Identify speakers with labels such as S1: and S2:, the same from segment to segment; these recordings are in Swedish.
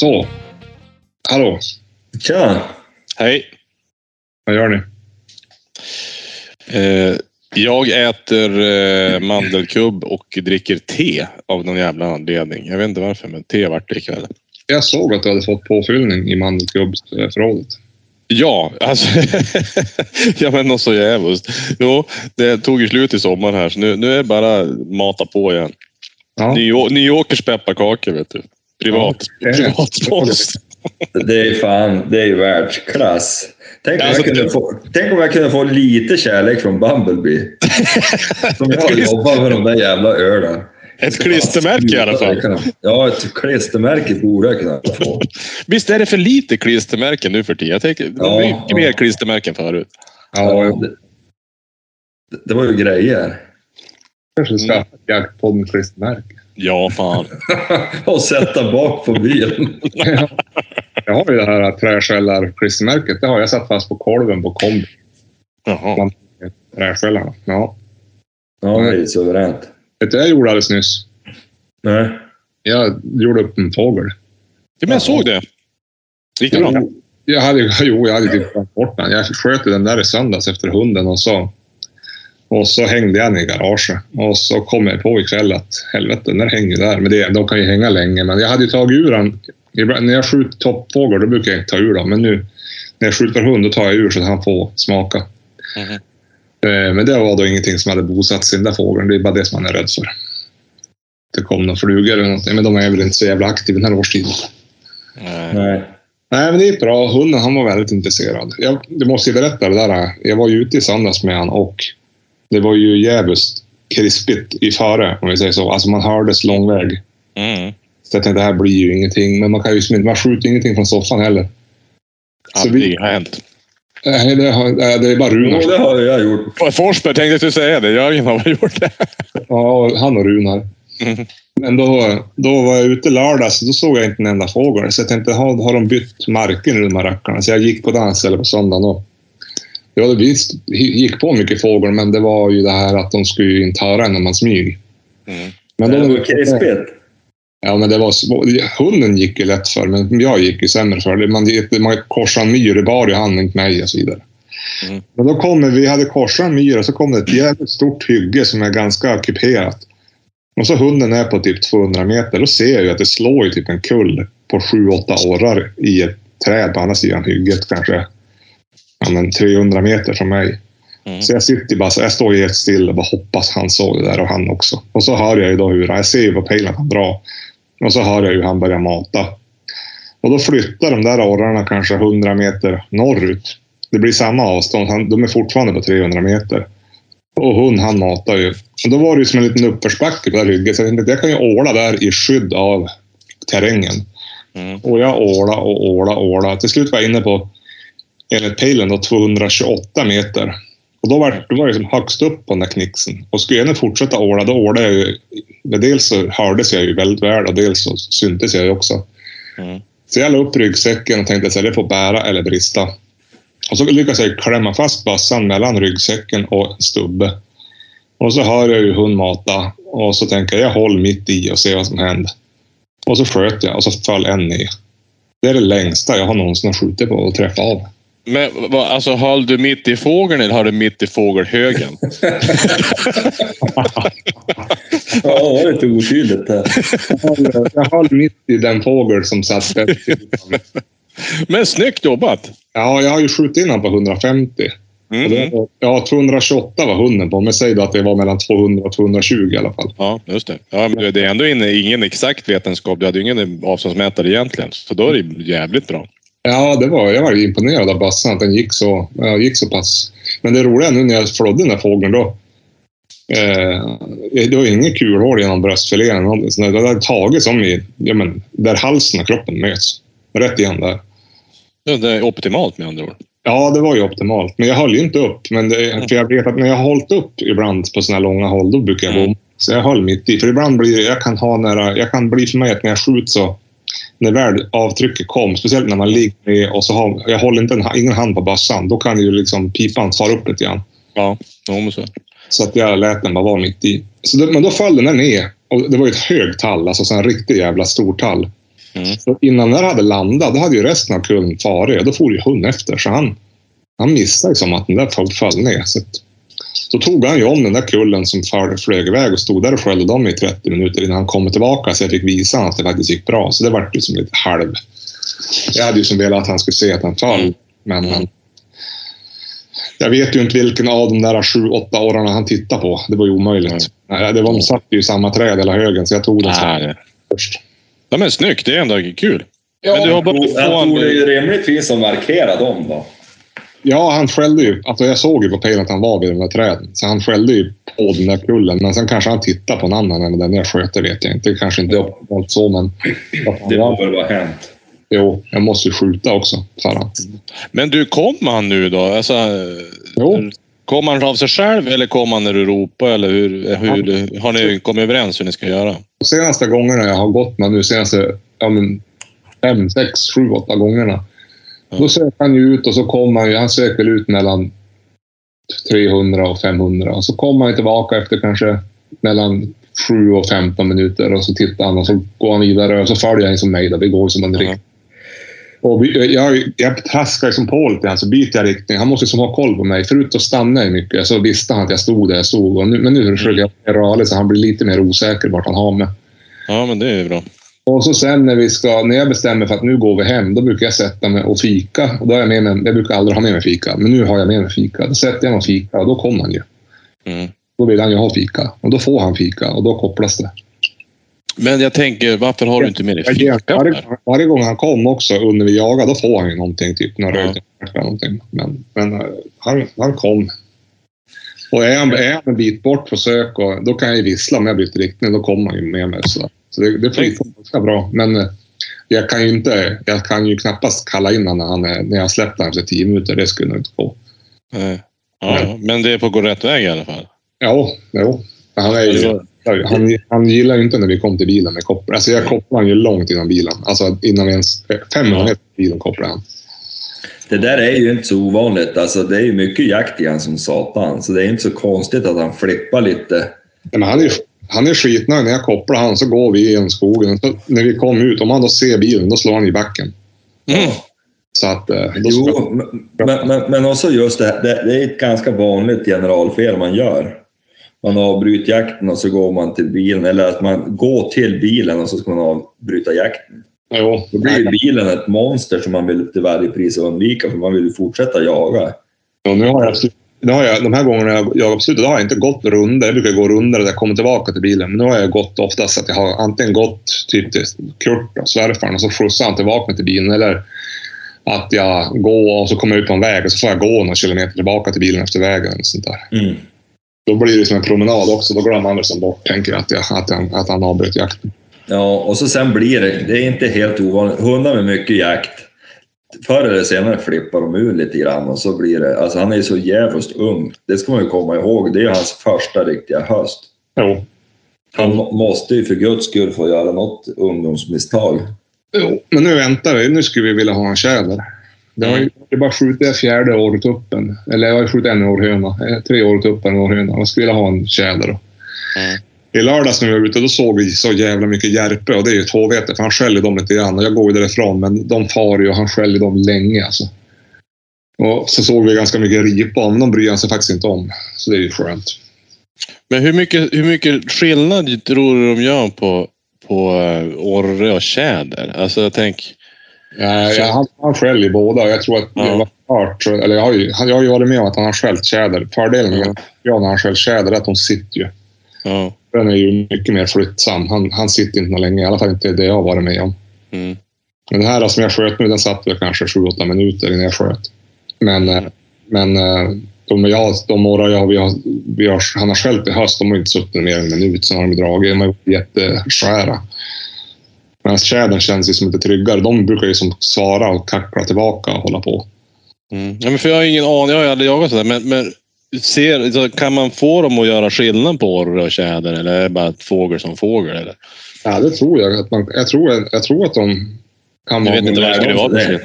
S1: Så. Hallå.
S2: Tja!
S3: Hej.
S1: Vad gör ni?
S3: Eh, jag äter eh, mandelkubb och dricker te av någon jävla anledning. Jag vet inte varför, men te vart det ikväll.
S1: Jag såg att du hade fått påfyllning i mandelkubbsförrådet.
S3: Ja, alltså. ja, men något så jävligt. Jo, det tog ju slut i sommar här, så nu, nu är det bara mata på igen.
S1: Ja.
S3: Nyåkers pepparkakor, vet du. Privat.
S1: Ja,
S3: privat spons.
S2: Det är fan, det är världsklass. Tänk om,
S3: Alltså,
S2: jag kunde
S3: det-
S2: få, tänk om jag kunde få lite kärlek från Bumblebee. Som jag jobbar med de där jävla ölen.
S3: Ett klistermärke i alla fall.
S2: Ja, ett klistermärke borde jag kunna få.
S3: Visst är det för lite klistermärken nu för tiden? Jag tänker, det var
S2: Ja,
S3: mycket
S2: ja.
S3: mer klistermärken förut.
S1: Ja,
S2: Ja, det, det var ju grejer.
S1: kanske ska
S3: Mm.
S1: skaffa ett jaktpodden-klistermärke.
S3: Ja, fan.
S2: Och sätta bak på bilen.
S1: Jag har ju det här träskällar-klistermärket. Det har jag satt fast på kolven på kombi.
S3: Jaha.
S1: Träskällarna. Ja.
S2: Ja, det är suveränt.
S1: Vet du vad jag gjorde alldeles nyss?
S2: Nej.
S1: Jag gjorde upp en fågel.
S3: Ja, men jag såg det. Gick det bra?
S1: Jag hade, jo, jag hade typ tagit bort den. Jag sköt den där i söndags efter hunden och så, och så hängde jag den i garaget. Och så kom jag på ikväll att helvete, den där hänger där. Men det, de kan ju hänga länge. Men jag hade ju tagit ur den. När jag skjuter toppfågel då brukar jag inte ta ur dem. Men nu när jag skjuter hund då tar jag ur så att han får smaka.
S3: Mhm.
S1: Eh, Men det var då ingenting som hade bosatt sig i den där fågeln. Det är bara det som man är rädd för. Det kom några flugor eller någonting. Men de är väl inte så jävla aktiva den här årstiden.
S3: Nej.
S2: Nej.
S1: Nej, men det gick bra. Hunden han var väldigt intresserad. Jag, jag måste ju berätta det där. Jag var ju ute i söndags med han och det var ju jävligt krispigt i före, om vi säger så. Alltså man hördes lång väg.
S3: Mm.
S1: Så jag tänkte, det här blir ju ingenting. Men man kan ju inte, man skjuter ingenting från soffan heller. Så vi-
S3: Aldrig hänt.
S1: Nej, det, har, nej, det är bara
S2: Jo,
S1: Runar.
S2: det har jag gjort.
S3: Forsberg tänkte jag skulle säga det. Jörgen har gjort det.
S1: Ja, han och Runar.
S3: Mm.
S1: Men då, då var jag ute lördags och då såg jag inte en enda fågel. Så jag tänkte, har, har de bytt marken nu de här rackarna? Så jag gick på dans eller på söndagen och Ja, det visst, gick på mycket fågel, men det var ju det här att de skulle ju inte höra en när man smyg.
S3: Mm.
S1: Men
S2: Det
S1: de,
S2: var krispigt.
S1: Ja, men det var. Hunden gick ju lätt för, men jag gick ju sämre för. Man, man korsade en myr, det bar ju han, inte mig och så vidare.
S3: Mm.
S1: Men då kommer vi hade korsat en myr och så kom det ett jävligt stort hygge som är ganska kuperat. Och så hunden är på typ 200 meter. Då ser jag ju att det slår ju typ en kull på 7-8 årar i ett träd på andra sidan hygget kanske. Ja, men 300 meter från mig.
S3: Mm.
S1: Så jag sitter bara så jag står helt still och bara hoppas han såg det där och han också. Och så hör jag ju då hur, jag ser ju på pejlen att han drar. Och så hör jag hur han börjar mata. Och då flyttar de där orrarna kanske 100 meter norrut. Det blir samma avstånd. De är fortfarande på 300 meter. Och hon, han matar ju. Och då var det ju som en liten uppförsbacke på det ryggen. Så jag tänkte jag kan ju åla där i skydd av terrängen.
S3: Mm.
S1: Och jag åla och åla och åla. Till slut var jag inne på, enligt pejlen, då, 228 meter. Och då var, då var jag liksom högst upp på den där knixen. Och skulle jag nu fortsätta åla, då ålade jag ju... Dels så hördes jag ju väldigt väl och dels så syntes jag ju också.
S3: Mm.
S1: Så jag la upp ryggsäcken och tänkte att det får bära eller brista. Och så lyckades jag klämma fast bössan mellan ryggsäcken och en stubbe. Och så hör jag ju hund mata och så tänker jag, jag håller mitt i och ser vad som händer. Och så sköt jag och så föll en ner. Det är det längsta jag har någonsin skjutit på och träffat av.
S3: Men alltså, höll du mitt i fågeln eller höll du mitt i fågelhögen?
S2: Ja, det var lite otydligt där.
S1: Jag höll, mitt i den fågel som satt bäst.
S3: Men snyggt jobbat!
S1: Ja, jag har ju skjutit in honom på 150. Och
S3: Mm.
S1: det ja, 228 var hunden på, men säg då att det var mellan 200 och 220 i alla fall.
S3: Ja, just det. Ja, men det är ändå ingen exakt vetenskap. Du hade ju ingen avståndsmätare egentligen. Så då är det jävligt bra.
S1: Ja, det var, jag var imponerad av bössan, att den gick så, ja, gick så pass. Men det roliga nu när jag flådde den där fågeln då. Eh, det var inget kulhål genom bröstfilén. Det hade tagit som i, ja, men, där halsen och kroppen möts. Rätt igen där.
S3: Ja, Det är optimalt med andra ord.
S1: Ja, det var ju optimalt. Men jag höll ju inte upp. Men det, för jag vet att när jag har hållit upp ibland på såna här långa håll, då brukar jag
S3: Mm.
S1: bomma. Så jag höll mitt i. För ibland blir det, jag kan ha nära, jag kan bli för mig att när jag skjuter så när väl avtrycket kom, speciellt när man ligger med och så har, jag håller inte en, ingen hand på bössan, då kan ju liksom pipan fara upp lite grann.
S3: Ja, jo, så.
S1: Så att jag lät den bara vara mitt i. Så det, men då föll den där ner. Och det var ju ett hög tall, alltså så en riktig jävla stor tall.
S3: Mm.
S1: Så innan den hade landat, då hade ju resten av kullen farit då for ju hund efter. Så han, han missade ju som att den där föll, föll ner. Så då tog han ju om den där kullen som flög iväg och stod där och skällde dem i 30 minuter innan han kom tillbaka så jag fick visa honom att det faktiskt gick bra. Så det var ju som lite halv... Jag hade ju som velat att han skulle se att han föll,
S3: Mm.
S1: men han, jag vet ju inte vilken av de där sju, åtta åren han tittade på. Det var ju omöjligt. Nej, det var, de satt ju i samma träd hela högen, så jag tog den
S3: det-
S1: först.
S3: Ja, men snyggt. Det är ändå kul.
S2: Ja,
S3: Men du har bara
S2: jag
S3: få en-
S2: tror det är rimligtvis att markera dem då.
S1: Ja, han skällde ju. Alltså jag såg ju på pejlen att han var vid de där träden. Så han skällde ju på den där kullen. Men sen kanske han tittade på en annan än den jag sköt, det vet jag inte. Det kanske inte var så, men...
S2: Det må väl vara hänt.
S1: jo, jag måste ju skjuta också, sa han.
S3: Men du, kom han nu då? Alltså,
S1: Jo.
S3: Kom han av sig själv eller kom han när du ropade? Eller hur, hur, har ni kommit överens hur ni ska göra?
S1: De senaste gångerna jag har gått med nu, senaste ja, men, fem, sex, sju, åtta gångerna. Då söker han ju ut och så kommer han ju, han söker ut mellan 300 och 500. Och så kommer han tillbaka efter kanske mellan 7 och 15 minuter och så tittar han och så går han vidare och så följer han som mig. Då. Vi går som en riktning. Och jag, jag traskar som på lite grann, så byter jag riktning. Han måste som ha koll på mig. Förut så stannade jag mycket, så visste han att jag stod där jag stod. Och nu, men nu försöker jag vara rörlig så han blir lite mer osäker vart han har mig.
S3: Ja, men det är ju bra.
S1: Och så sen när, vi ska, när jag bestämmer för att nu går vi hem, då brukar jag sätta mig och fika. Och då har jag, med mig, jag brukar aldrig ha med mig fika, men nu har jag med mig fika. Då sätter jag mig och fika och då kommer han ju.
S3: Mm.
S1: Då vill han ju ha fika. Och då får han fika och då kopplas det.
S3: Men jag tänker, varför har du inte med dig fika?
S1: varje, varje gång han kom också under vi jagade, då får han ju någonting. Typ några
S3: Ja.
S1: eller någonting. Men, men eh, han, han kom. Och är han, är han en bit bort på sök, och, då kan jag ju vissla om jag byter riktning. Då kommer han ju med mig. Så, så det, det flyter ganska bra. Men eh, jag kan ju inte, jag kan ju knappast kalla in honom när, han är, när jag släppt honom efter tio minuter. Det skulle nog inte gå.
S3: Nej. Ja, men det är på att gå rätt väg i alla fall.
S1: Jo, jo. Han, är ju, han, han gillar ju inte när vi kom till bilen med koppel. Alltså jag kopplade han ju långt innan bilen. Alltså innan ens... 500
S3: Ja.
S1: meter från bilen kopplade han.
S2: Det där är ju inte så ovanligt. Alltså, det är ju mycket jakt i han som satan. Så det är inte så konstigt att han flippar lite.
S1: Men han är ju han är skitnöjd. När jag kopplar han så går vi genom skogen. Så när vi kommer ut, om han då ser bilen, då slår han i backen.
S3: Mm.
S1: Så att... eh, Då ska,
S2: Jo, men, men, men, men också just det, här, det, det är ett ganska vanligt generalfel man gör. Man avbryter jakten och så går man till bilen, eller att man går till bilen och så ska man avbryta jakten.
S1: Jo,
S2: Då blir ju bilen ett monster som man vill till varje pris undvika för man vill ju fortsätta jaga.
S1: Ja, nu har jag, nu har jag, de här gångerna jag jagat på slutet, har jag inte gått runder. Jag brukar gå runder där jag kommer tillbaka till bilen. Men nu har jag gått oftast att jag har antingen gått typ till Kurt, och svärfaren, och så skjutsar han tillbaka mig till bilen. Eller att jag går och så kommer jag ut på en väg och så får jag gå några kilometer tillbaka till bilen efter vägen. Och sånt där.
S2: Mm.
S1: Då blir det som en promenad också. Då glömmer som bort, tänker jag, att, jag, att, han, att han avbröt jakten.
S2: Ja, och så sen blir det, det är inte helt ovanligt, hundar med mycket jakt, förr eller senare flippar de ur lite grann och så blir det, alltså han är ju så jävligt ung. Det ska man ju komma ihåg, det är hans första riktiga höst.
S1: Jo.
S2: Han må- måste ju för guds skull få göra något ungdomsmisstag.
S1: Jo, men nu väntar vi. Nu skulle vi vilja ha en tjäder. Det har ju det är bara skjutit fjärde årtuppen. Eller jag har skjutit en århöna. Eh, Tre årtuppar och en århöna. Jag skulle vilja ha en tjäder. Då.
S3: Mm.
S1: I lördags när vi var ute då såg vi så jävla mycket järpe och det är ju ett HVT för han skäller dem lite grann och jag går ju därifrån men de far ju och han skäller dem länge alltså. Och så såg vi ganska mycket ripa men de bryr han sig faktiskt inte om. Så det är ju skönt.
S3: Men hur mycket, hur mycket skillnad tror du de gör på, på eh, orre och tjäder? Alltså jag tänk...
S1: Ja,
S3: Så-
S1: ja, han, han skäller båda jag tror att
S3: Ja.
S1: jag har hört, eller jag har, ju, jag har ju varit med om att han har skällt tjäder. Fördelen med
S3: Ja.
S1: när han skäller tjäder är att de sitter ju.
S3: Ja.
S1: Den är ju mycket mer flyttsam. Han, han sitter inte något länge, i alla fall inte det jag har varit med om.
S3: Mm.
S1: Den här som jag sköt nu, den satt väl kanske 7-8 minuter innan jag sköt. Men, eh, men eh, de, jag, de några jag, vi har, vi har, han har skällt i höst, de har inte suttit mer än en minut, sen har de dragit. De har varit jätteskära. Medan tjädern känns ju som lite tryggare. De brukar ju som svara och kackla tillbaka och hålla på.
S3: Mm. Ja, men för jag har ingen aning, jag har aldrig jagat sådär. Men, men ser, så kan man få dem att göra skillnad på orre och tjäder eller är det bara fågel som fågel? Eller?
S1: Ja, det tror jag. Att man, jag, tror, jag tror att de kan
S3: Jag
S1: vara...
S3: vet inte vad det skulle vara.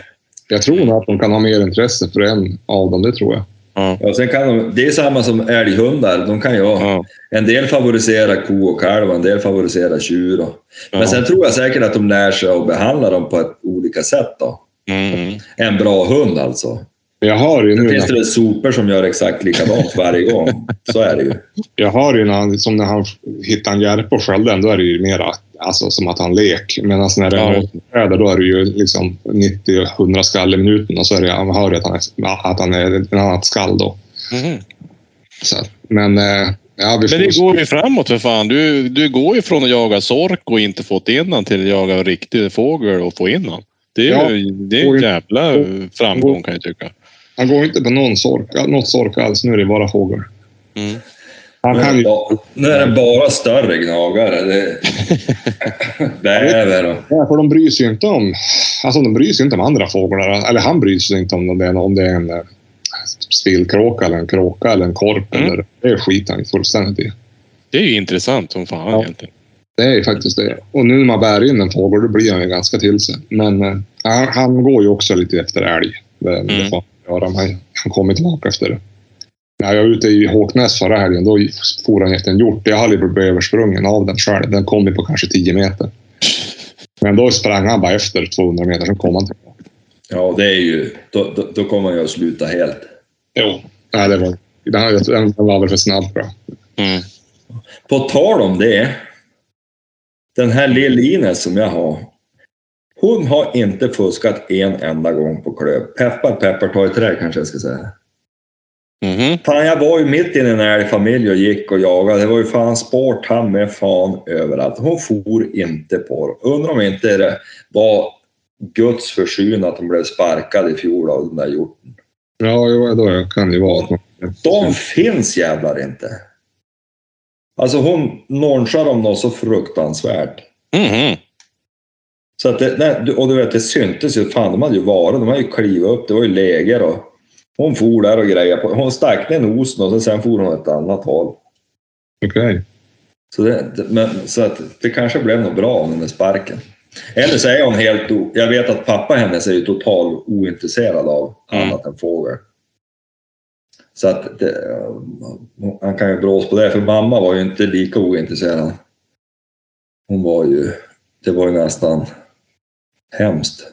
S1: Jag tror nog att de kan ha mer intresse för en av dem, det tror jag.
S3: Ja.
S2: Ja, sen kan de, det är samma som älghundar. De kan ju ha,
S3: Ja.
S2: en del favoriserar ko och kalv, en del favoriserar tjur. Och, men
S3: Ja.
S2: sen tror jag säkert att de lär sig att behandla dem på ett olika sätt. Då.
S3: Mm.
S2: En bra hund alltså.
S1: Jag har ju
S2: Nu finns det väl sopor som gör exakt likadant varje gång. Så är det ju.
S1: Jag har ju när han, som när han hittar en järpe och skällde den, då är det ju mera alltså, som att han lek. Medan när det
S3: Ja.
S1: är ja. då är det ju liksom 90-100 skall i minuten och så är det, man hör att han är, att han är ett annat skall då.
S3: Mhm.
S1: Så, men eh, ja, vi får
S3: Men det går ju framåt för fan. Du, du går ju från att jaga sork och inte fått in den till att jaga riktig fågel och få in den. Det är
S1: Ja.
S3: ju det är en jävla framgång kan jag tycka.
S1: Han går inte på någon sork, något sork alls. Nu är det bara fågel.
S3: Mm.
S1: Han
S2: Nu är
S1: kan
S2: det
S1: ju,
S2: Nu är det bara större gnagare. Det... Bäver och...
S1: ja, för de bryr sig ju inte om... Alltså de bryr sig inte om andra fåglar. Eller han bryr sig inte om det om det är en eh, spillkråka eller en kråka eller en korp.
S3: Mm.
S1: Eller, det skiter han fullständigt i.
S3: Det är ju intressant som fan
S1: Ja.
S3: egentligen.
S1: Det är ju faktiskt det. Och nu när man bär in en fågel, då blir han ju ganska till sig. Men eh, han, går ju också lite efter älg. Det, det
S3: Mm.
S1: får han göra. Han, han kommer tillbaka efter det. När jag var ute i Håknäs förra helgen, då for han efter en hjort. Jag hade blivit översprungen av den själv. Den kom ju på kanske 10 meter. Men då sprang han bara efter 200 meter, sen kom han tillbaka.
S2: Ja, det är ju... Då, då, då kommer man ju att sluta helt.
S1: Jo. Nej, det var, den, den den var väl för snabb tror jag.
S3: Mm.
S2: På tal om det. Den här Lill-Ines som jag har. Hon har inte fuskat en enda gång på klöv. Peppar, peppar, ta i trä kanske jag ska säga.
S3: Mhm.
S2: Fan, jag var ju mitt i en älgfamilj och gick och jagade. Det var ju fan sport han med fan överallt. Hon for inte på det. Undrar om inte det var Guds försyn att hon blev sparkad i fjol av den där hjorten.
S1: Ja, jo, då kan det vara att man...
S2: De finns jävlar inte. Alltså hon nonchar dem något så fruktansvärt.
S3: Mhm.
S2: Så att det, och du vet, det syntes ju. Fan, de hade ju varit. De hade ju klivit upp. Det var ju läger och hon for där och grejade på. Hon stack ner nosen och sen for hon ett annat håll.
S1: Okej.
S2: Så, det, men, så att det kanske blev något bra om den sparken. Eller så är hon helt... O, jag vet att pappa hennes är ju totalt ointresserad av
S3: Mm.
S2: annat än fågel. Så att det, han kan ju brås på det, för mamma var ju inte lika ointresserad. Hon var ju... Det var ju nästan hemskt.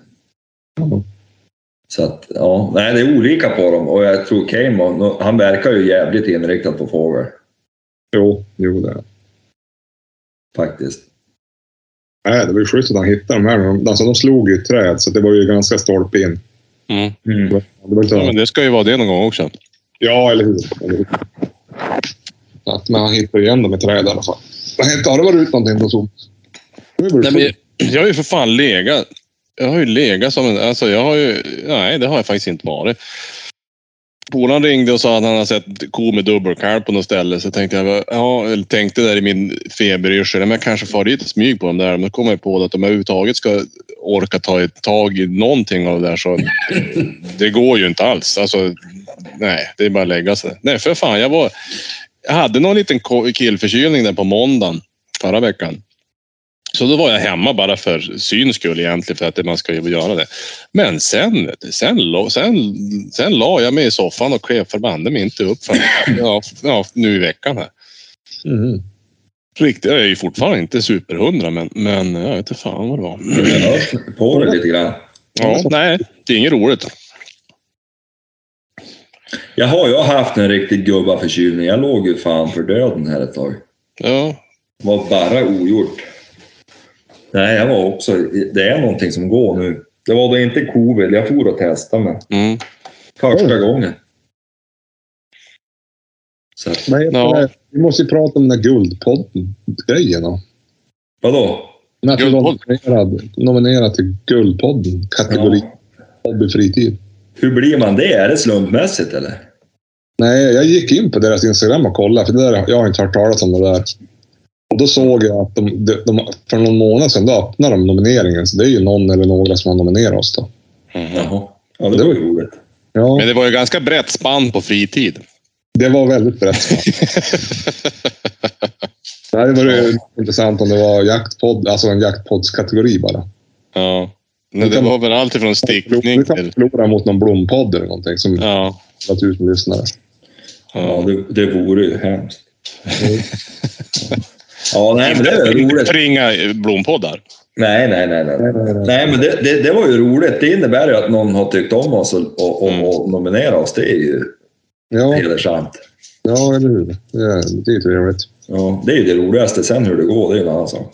S1: Ja.
S2: Så att, ja, nej, det är olika på dem och jag tror Cayman, han verkar ju jävligt inriktad på fågel
S1: Jo, jo det är
S2: faktiskt.
S1: Nej, det var ju schysst att han hittade de här. Alltså, de slog ju i träd, så det var ju ganska stolpe in.
S3: Mm.
S1: Det var inte...
S3: Ja, men det ska ju vara det någon gång också.
S1: Ja, eller hur? Eller hur? Att, men han hittade igen dem i träd i alla fall. Har det varit ut någonting på Zoom?
S3: Jag har ju för fan legat. Jag har ju legat som en... Alltså jag har ju... Nej, det har jag faktiskt inte varit. Polaren ringde och sa att han har sett ko med dubbelkalv på något ställe. Så tänkte jag, ja, eller tänkte där i min feberyrsel, men jag kanske far dit och smyg på dem där. Men då kom jag på att om jag överhuvudtaget ska orka ta ett tag i någonting av det där så det går ju inte alls. Alltså, nej, det är bara att lägga sig. Nej, för fan, jag var... Jag hade någon liten killförkylning där på måndagen förra veckan. Så då var jag hemma bara för syns skull egentligen för att man ska ju göra det. Men sen, sen, sen, sen la jag mig i soffan och klev förbanne mig inte upp för ja, ja, nu i veckan här.
S1: Mhm.
S3: Riktigt, jag är ju fortfarande inte superhundra men, men jag vet inte fan vad det var.
S2: Hörs på det lite grann.
S3: Ja, nej, det är inget roligt.
S2: Jag har ju haft en riktig gubbaförkylning. Jag låg ju fan för döden här ett tag.
S3: Ja,
S2: var bara ogjort. Nej, jag var också... Det är någonting som går nu. Det var då inte covid. Jag for och testade mig.
S3: mm.
S2: Första gången. Så att,
S1: heter
S3: Ja.
S1: det? Vi måste ju prata om den där Guldpodden-grejen. då.
S2: vadå?
S1: När du var
S3: Guldpodd?
S1: nominerad, nominerad till Guldpodden, kategori hobby fritid.
S2: Hur blir man det? Är det slumpmässigt eller?
S1: Nej, jag gick in på deras Instagram och kollade, för det där, jag har inte hört talas om det där. Och då såg jag att de, de, de, för någon månad sedan då öppnade de nomineringen, så det är ju någon eller några som har nominerat oss då.
S3: Mhm.
S2: Jaha. Ja, det var ju roligt.
S1: Ja,
S3: Men det var ju ganska brett spann på fritid.
S1: Det var väldigt brett spann. Det hade varit intressant om det var jaktpodd, alltså en jaktpoddskategori bara.
S3: Ja. Men det var väl allt ifrån stickning
S1: Vi kan
S3: till...
S1: förlora mot någon blompodd eller någonting som
S3: Ja.
S1: har tusen lyssnare.
S2: Ja. det, det vore ju hemskt. Ja, nej, men det är roligt.
S3: För inga blompoddar.
S2: Nej, nej, nej. nej. Nej, men det, det, det var ju roligt. Det innebär ju att någon har tyckt om oss och, och, och,
S3: Mm.
S2: och nominerat oss. Det är ju
S1: Ja,
S2: hedersamt.
S1: ja, eller hur. Det är, det är trevligt.
S2: Ja, det är ju det roligaste. Sen hur det går, det är en annan sak.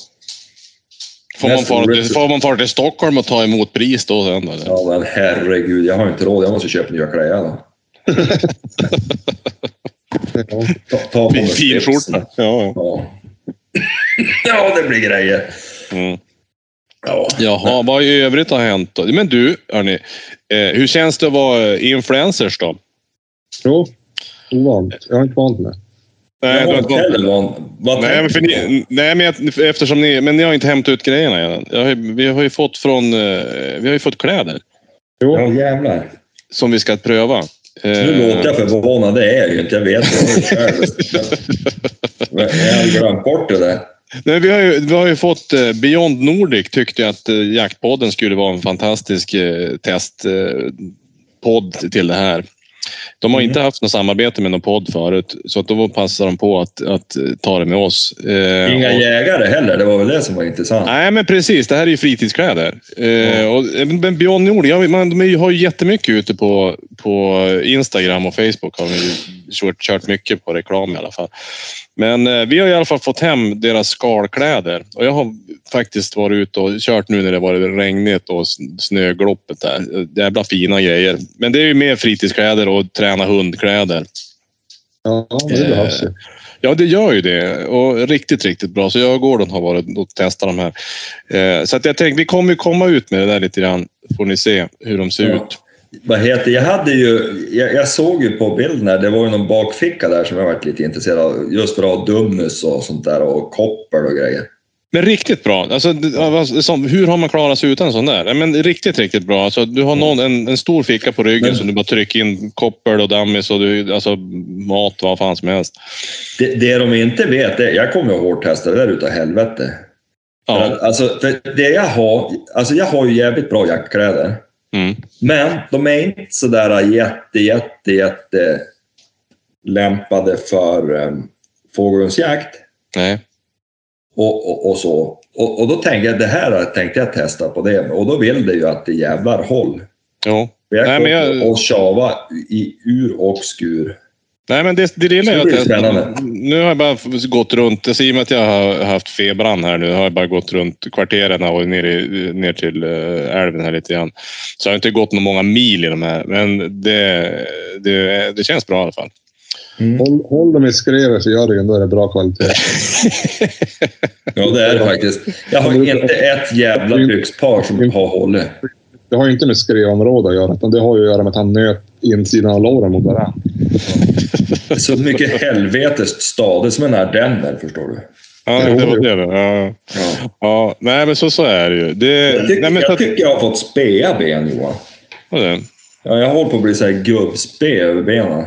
S3: Får man, fara till, får man fara till Stockholm och ta emot pris då sen? Eller?
S2: Ja, men herregud. Jag har inte råd. Jag måste köpa nya kläder. då.
S1: Ja.
S2: Ta, ta på mig slipsen.
S3: Ja, ja.
S2: Ja. ja, det blir grejer.
S3: Mm.
S2: Ja.
S3: Jaha, vad i övrigt har hänt då? Men du, hörni, eh, hur känns det att vara influencers då?
S1: Jo, ovant. Jag har inte vant mig.
S3: Nej,
S2: jag har inte heller. Vad
S3: Nej, men, för ni, nej, men jag- eftersom ni, men ni har inte hämtat ut grejerna än. Jag har, vi har ju fått från, eh, vi har ju fått kläder
S1: Jo,
S2: Ja, jävlar.
S3: som vi ska pröva.
S2: Nu
S3: Eh,
S2: låter jag förvånad. Det är jag ju inte. Jag vet det själv. Jag hade glömt bort det där.
S3: Nej, vi, har ju, vi har ju fått eh, Beyond Nordic tyckte att eh, Jaktpodden skulle vara en fantastisk testpodd podd till det här. De har
S2: Mm.
S3: inte haft något samarbete med någon podd förut så att då passar de på att, att eh, ta det med oss. Eh,
S2: Inga
S3: och-
S2: jägare heller. Det var väl det som var intressant.
S3: Nej, men precis. Det här är ju fritidskläder. Eh, och, men Beyond Nordic, ja, man, de har ju jättemycket ute på, på Instagram och Facebook. Har ju kört, kört mycket på reklam i alla fall. Men eh, vi har i alla fall fått hem deras skalkläder. Och jag har faktiskt varit ute och kört nu när det varit regnigt och snögloppet där. Jävla fina grejer. Men det är ju mer fritidskläder och träna hundkläder.
S1: ja, det
S3: Eh,
S1: behövs ju.
S3: Ja, det gör ju det. Och riktigt, riktigt bra. Så jag och Gordon har varit och testat de här. Eh, så att jag tänkte, vi kommer komma ut med det där lite grann. Får ni se hur de ser
S2: Ja.
S3: ut.
S2: Vad heter, jag hade ju, jag, jag såg ju på bilden här, det var ju någon bakficka där som jag varit lite intresserad av. Just för att ha dumnus och sånt där och koppel och grejer.
S3: Men riktigt bra. Alltså, hur har man klarat sig utan sån där? Men riktigt, riktigt bra. Alltså, du har någon, en, en stor ficka på ryggen
S2: Men-
S3: som du bara trycker in koppel och dammis och du, alltså, mat, vad fan som helst.
S2: Det, det de inte vet är, jag kommer ju hårt testa det där utav helvete. För
S3: Ja.
S2: att, Alltså, för det jag har, alltså jag har ju jävligt bra jackkläder.
S3: Mm.
S2: Men de är inte sådär jätte, jätte, jätte lämpade för um, fågelhundsjakt
S3: Nej.
S2: och, och, och så. Och, och då tänkte jag, det här tänkte jag testa på det. Och då vill det ju att det jävlar håll.
S3: Jo.
S2: Jag
S3: Nej, men jag-
S2: tjava i ur och skur.
S3: Nej, men det, det jag.
S2: blir det
S3: att-
S2: spännande.
S3: Nu har jag bara gått runt, alltså, i och med att jag har haft febran här nu, har jag bara gått runt kvarteren och ner, i, ner till eh, älven här lite grann. Så jag har inte gått några många mil i de här, men det, det, det känns bra i alla fall.
S1: Håll, håll dem i skrevet så gör det ändå är det bra kvalitet.
S2: Ja, det är det faktiskt. Jag har inte ett jävla byxpar som har hållit.
S1: Det har ju inte med skrevområde att göra, utan det har ju att göra med att han nöt insidan av låren mot varandra.
S2: Så mycket helvetes stadigt som en ardenner, förstår du.
S3: Ja, det var det. Ja.
S2: Ja.
S3: Ja, nej, men så, så är det ju. Det,
S2: Jag, tycker,
S3: nej, men,
S2: jag tycker jag har fått spea ben, Johan.
S3: det.
S2: Ja, jag håller på att bli så här gubbspe över benen.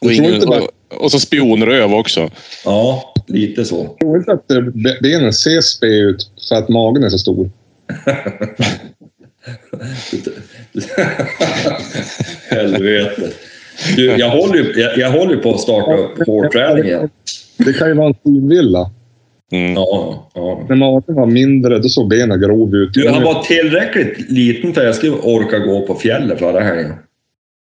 S3: Och, ingen, och, och så spionröv också.
S2: Ja, lite så.
S1: Jag tror inte att eh, be- benen ser spe ut för att magen är så stor.
S2: Helvete. Du, jag håller jag, jag håller på att starta upp hårdträning igen.
S1: Det kan ju vara en synvilla.
S3: Mm.
S2: Ja, ja.
S1: När magen var mindre, då såg benen grov ut.
S2: Du, han var tillräckligt liten för att jag skulle orka gå på fjället förra helgen.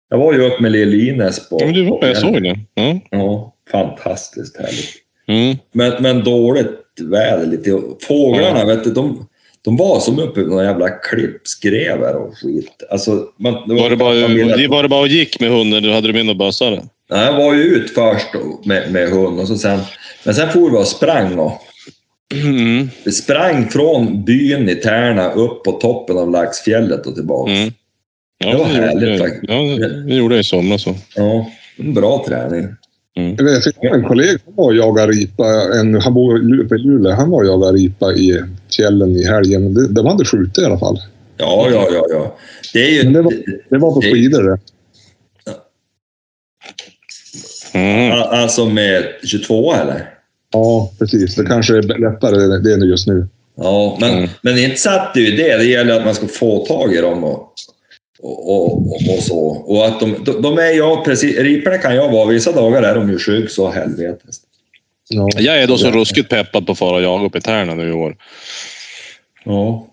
S2: Jag var ju uppe med Lill-Ines på...
S3: Ja, men du var
S2: på
S3: jag såg det. Ja.
S2: Ja, fantastiskt härligt.
S3: Mm.
S2: Men, men dåligt väder lite. Fåglarna,
S3: Ja.
S2: vet du, de, de var som uppe i några jävla klippskrevar och skit. Alltså, man,
S3: Var, det bara, det var det bara och gick med hunden? Eller hade du med någon bössa?
S2: Nej, jag var ju ut först med, med hund och så sen... Men sen for vi och sprang och
S3: Mm.
S2: vi sprang från byn i Tärna upp på toppen av Laxfjället och tillbaka.
S3: Mm. Ja,
S2: Det var
S3: gjorde
S2: härligt
S3: jag.
S2: faktiskt.
S3: Ja, det- det gjorde jag i somras. Så.
S2: Ja, en bra träning.
S1: Jag fick en kollega som var och jagade ripa. En, han bor i Lu- i Luleå. Han var och jagade ripa i fjällen i helgen. De, de hade skjutit i alla fall.
S2: Ja, ja, ja. ja. Det är ju...
S1: Men det var- Det var på
S2: Det-
S1: skidor det.
S3: Mm.
S2: Alltså med 22 eller?
S1: Ja, precis. Det kanske är lättare det, det är nu just nu.
S2: Ja, men,
S3: Mm.
S2: men inte satt det ju det. Det gäller att man ska få tag i dem och, och, och, och, så. Och att de, de, de är jag precis, riporna kan jag vara. Vissa dagar är de ju sjuk så helvetes.
S1: Ja.
S3: Jag är då så ruskigt peppad på att fara och jaga uppe i Tärna nu i år.
S2: Ja,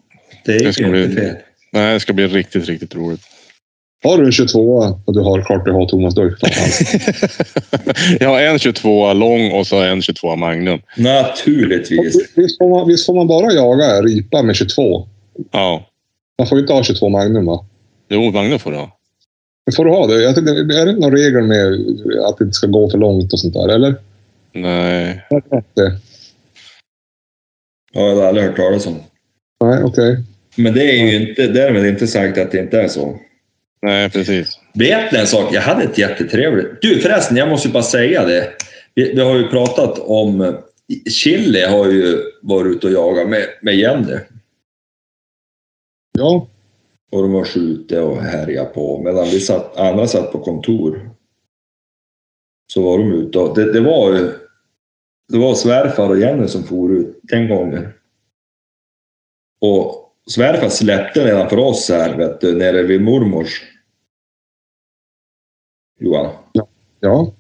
S2: det är
S3: Det
S2: ju
S3: ska
S2: inte
S3: bli-
S2: fel.
S3: Nej, det ska bli riktigt, riktigt roligt.
S1: Har du en 22 och du har klart du har Thomas Dörk.
S3: jag har en 22 lång och så en 22 Magnum.
S2: Naturligtvis.
S1: Visst får, man, visst får man bara jaga ripa med 22?
S3: Ja.
S1: Man får ju inte ha 22 Magnum va?
S3: Jo, Magnum får du ha.
S1: Men får du ha det? Jag tänkte, är det någon regel med att det inte ska gå för långt och sånt där? Eller?
S3: Nej.
S2: Jag har aldrig hört talas om.
S1: Nej, okej.
S2: Men det är ju inte, därmed inte sagt att det inte är så.
S3: Nej, precis.
S2: Vet ni en sak? Jag hade ett jättetrevligt... Du förresten, jag måste bara säga det. Vi, vi har ju pratat om... Chili har ju varit ute och jagat med, med Jenny.
S1: Ja,
S2: Och de har skjutit och härjat på. Medan vi satt, andra satt på kontor. Så var de ute och... Det, det var ju... Det var svärfar och Jenny som for ut den gången. Och svärfar släppte nedanför oss här, vet du, nere vid mormors. Johan.
S1: ja.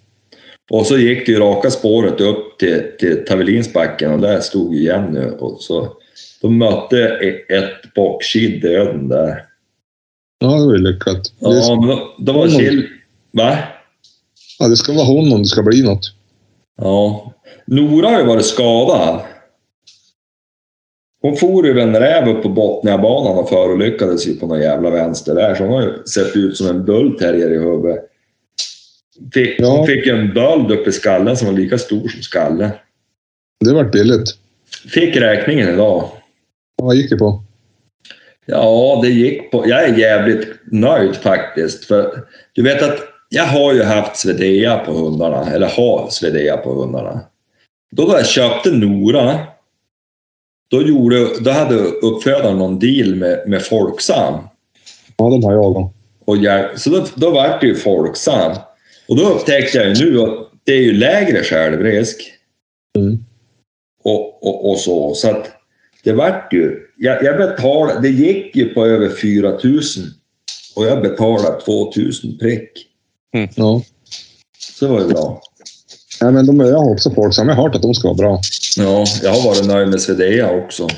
S2: Och så gick det ju raka spåret upp till, till Tavelinsbacken och där stod ju Jenny. Och så, de mötte ett bockkid döden där.
S1: Ja, det var ju lyckat. Det,
S2: Ja, men då, då var. Chill... Va?
S1: ja, det ska vara hon om det ska bli något.
S2: Ja. Nora har ju varit skadad. Hon for ju en räv upp på Botniabanan och förolyckades ju på någon jävla vänster där. Så hon har ju sett ut som en bullterrier i huvudet. Fick,
S1: Ja.
S2: Hon fick en böld upp i skallen som var lika stor som skallen.
S1: Det vart billigt.
S2: Fick räkningen idag.
S1: Vad gick det på?
S2: Ja, det gick på... Jag är jävligt nöjd faktiskt. För du vet att jag har ju haft Svedea på hundarna, eller har Svedea på hundarna. Då då jag köpte Nora, då, gjorde, då hade uppfödaren någon deal med, med Folksam.
S1: Ja, de har jag.
S2: Och jag, så då, då vart det ju Folksam. Och då upptäckte jag ju nu att det är ju lägre självrisk.
S1: Mm.
S2: och, och, och så. Så att det vart ju... Jag, jag betalade, det gick ju på över 4 000 och jag betalade 2 000 prick.
S1: Ja.
S2: Så det var ju bra.
S1: Nej, men de, jag har också folk som jag har hört att de ska vara bra.
S2: Ja, jag har varit nöjd med Svedea också.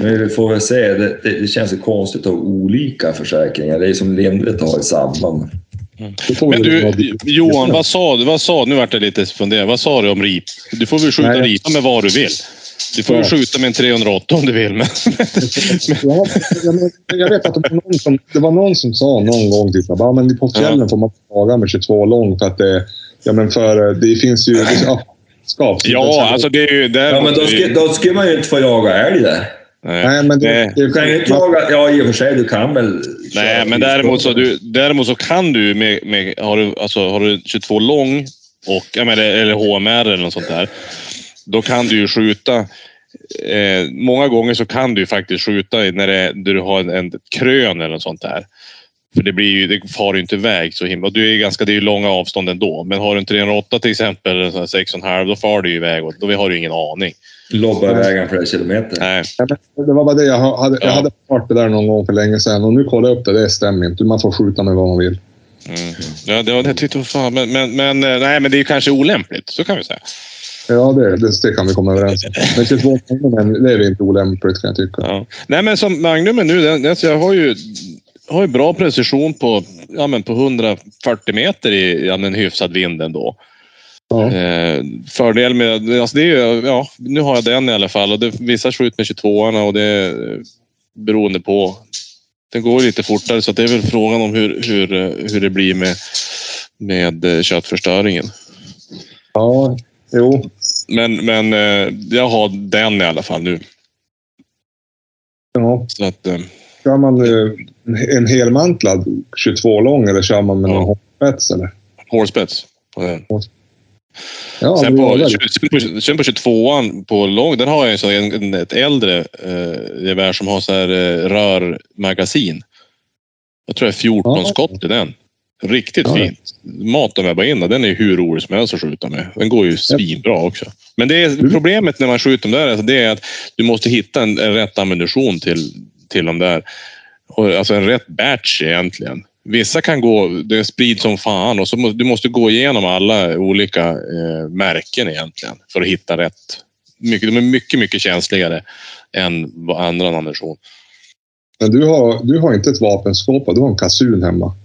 S2: Men vi får väl se. Det, det, det känns ju konstigt att ha olika försäkringar. Det är som lindrigt att ha i samband.
S1: Det får
S3: Men du, Johan, vad sa du? Vad sa, nu vart jag lite funderad. Vad sa du om rip? Du får väl skjuta
S1: Nej.
S3: ripa med vad du vill. Du får
S1: Ja.
S3: skjuta med en 308 om du vill. Men,
S1: Ja, jag, vet att det var någon som, det var någon som sa någon gång typ, att, ja, men på fjällen får man jaga med 22 långt för att det, ja, men för det finns ju... Det, ja, skap,
S3: ja, alltså det är ju... Där,
S2: Ja, men då, ska, då skulle man ju inte få jaga älg där.
S3: nej.
S1: Nej, men det,
S3: Nej.
S1: det,
S2: Du kan ju inte jaga... Ja, i och för sig, du kan väl...
S3: Nej, men däremot så, du, däremot så kan du med, med har, du, alltså, har du 22 lång och, jag menar, eller HMR eller något sånt där. Då kan du ju skjuta. Eh, många gånger så kan du ju faktiskt skjuta när det, när du har en, en krön eller något sånt där. För det, blir ju, det far ju inte iväg så himla. Du är ju ganska, det är ju långa avstånd ändå. Men har du en 308 till exempel, eller sån här 6,5 då far du ju iväg och då har du ingen aning.
S2: Lobba iväg en flera kilometer.
S3: Nej.
S1: Det var bara det. Jag hade, jag
S3: Ja.
S1: hade hört det där någon gång för länge sedan och nu kollade jag upp det. Det stämmer inte. Man får skjuta med vad man vill.
S3: Mm. Ja, det var det jag tyckte. Fan, men, men, men, eh, nej, men det är ju kanske olämpligt. Så kan vi säga.
S1: Ja, det, det, det kan vi komma överens om. Men 22 men det är inte olämpligt kan jag tycka.
S3: Ja. Nej, men som Magnumen nu, den, den, jag har ju, har ju bra precision på, ja, men på 140 meter i ja, men hyfsad vind ändå.
S1: Ja.
S3: Eh, fördel med, alltså det är ju, ja, nu har jag den i alla fall och det, vissa skjuter med 22 och det är eh, beroende på. Den går lite fortare så det är väl frågan om hur, hur, eh, hur det blir med, med eh, köttförstöringen.
S1: ja, jo.
S3: Men, men eh, jag har den i alla fall nu.
S1: Ja.
S3: Så att, eh,
S1: Kör man eh, en helmantlad 22 lång eller kör man med
S3: Ja.
S1: någon hoppspets eller?
S3: hårspets på den.
S1: Ja,
S3: Sen på, sen på, sen på 22an på lång, där har jag en, en, ett äldre eh, gevär som har så här eh, rörmagasin. Jag tror det är 14
S1: Ja.
S3: skott i den. Riktigt
S1: Ja.
S3: fint. Maten bara in den är hur rolig som helst att skjuta med. Den går ju svinbra också. Men det är,
S1: Mm.
S3: problemet när man skjuter dem där alltså, det är att du måste hitta en, en rätt ammunition till, till dem där. Och, alltså en rätt batch egentligen. Vissa kan gå, det är sprid som fan och så må, du måste gå igenom alla olika eh, märken egentligen för att hitta rätt. Mycket, de är mycket, mycket känsligare än vad andra ammunition.
S1: Men du har, du har inte ett vapenskåp, du har en kasun hemma.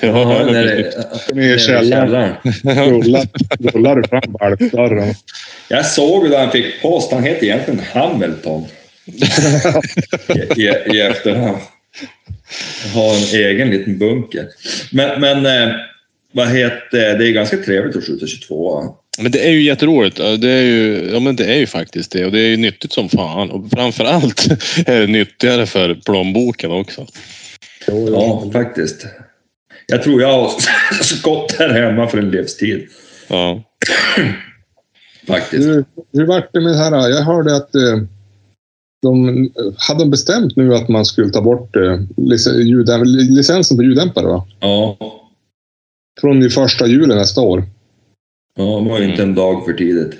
S2: Ja,
S3: ja, precis.
S2: det,
S1: Nere i källaren. Rullar, rullar fram balkdörren.
S2: Jag såg då han fick post. Han heter egentligen Hamilton. I, i, I efterhand. Har en egen liten bunker. Men, men eh, vad heter det? är ganska trevligt att skjuta 22
S3: Men det är ju jätteroligt. Det är ju, ja, men det är ju faktiskt det. Och det är ju nyttigt som fan. Och framförallt är det nyttigare för plånboken också.
S1: Jo,
S2: Ja, faktiskt. Jag tror jag har skott här hemma för en livstid.
S3: Ja.
S2: Faktiskt.
S1: Hur, hur vart det med det här? Jag hörde att eh, de hade de bestämt nu att man skulle ta bort eh, licensen på ljuddämpare va?
S2: Ja,
S1: Från den första juli nästa år.
S2: Ja, det var ju inte en dag för tidigt.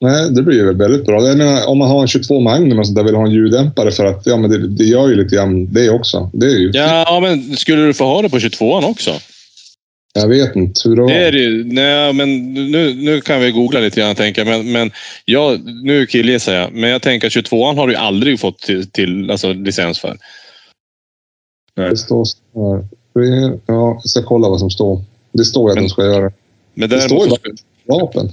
S1: Nej, det blir ju väl väldigt bra. Jag menar, om man har en 22 Magnum och sånt där vill ha en ljuddämpare för att ja, men det, det gör ju lite grann det också. Det är ju,
S3: ja, men skulle du få ha det på 22an också?
S1: Jag vet inte hur det var.
S3: Det är det ju. Nej, men nu, nu kan vi googla lite grann tänka. Men, men jag, nu killgissar jag. Men jag tänker att 22an har du aldrig fått till, till alltså, licens för.
S1: Det står så här. Det- Ja, jag ska kolla vad som står. Det står ju att
S3: Men-
S1: de ska göra
S3: Men
S1: Det står ju
S3: däremot,
S1: vapen.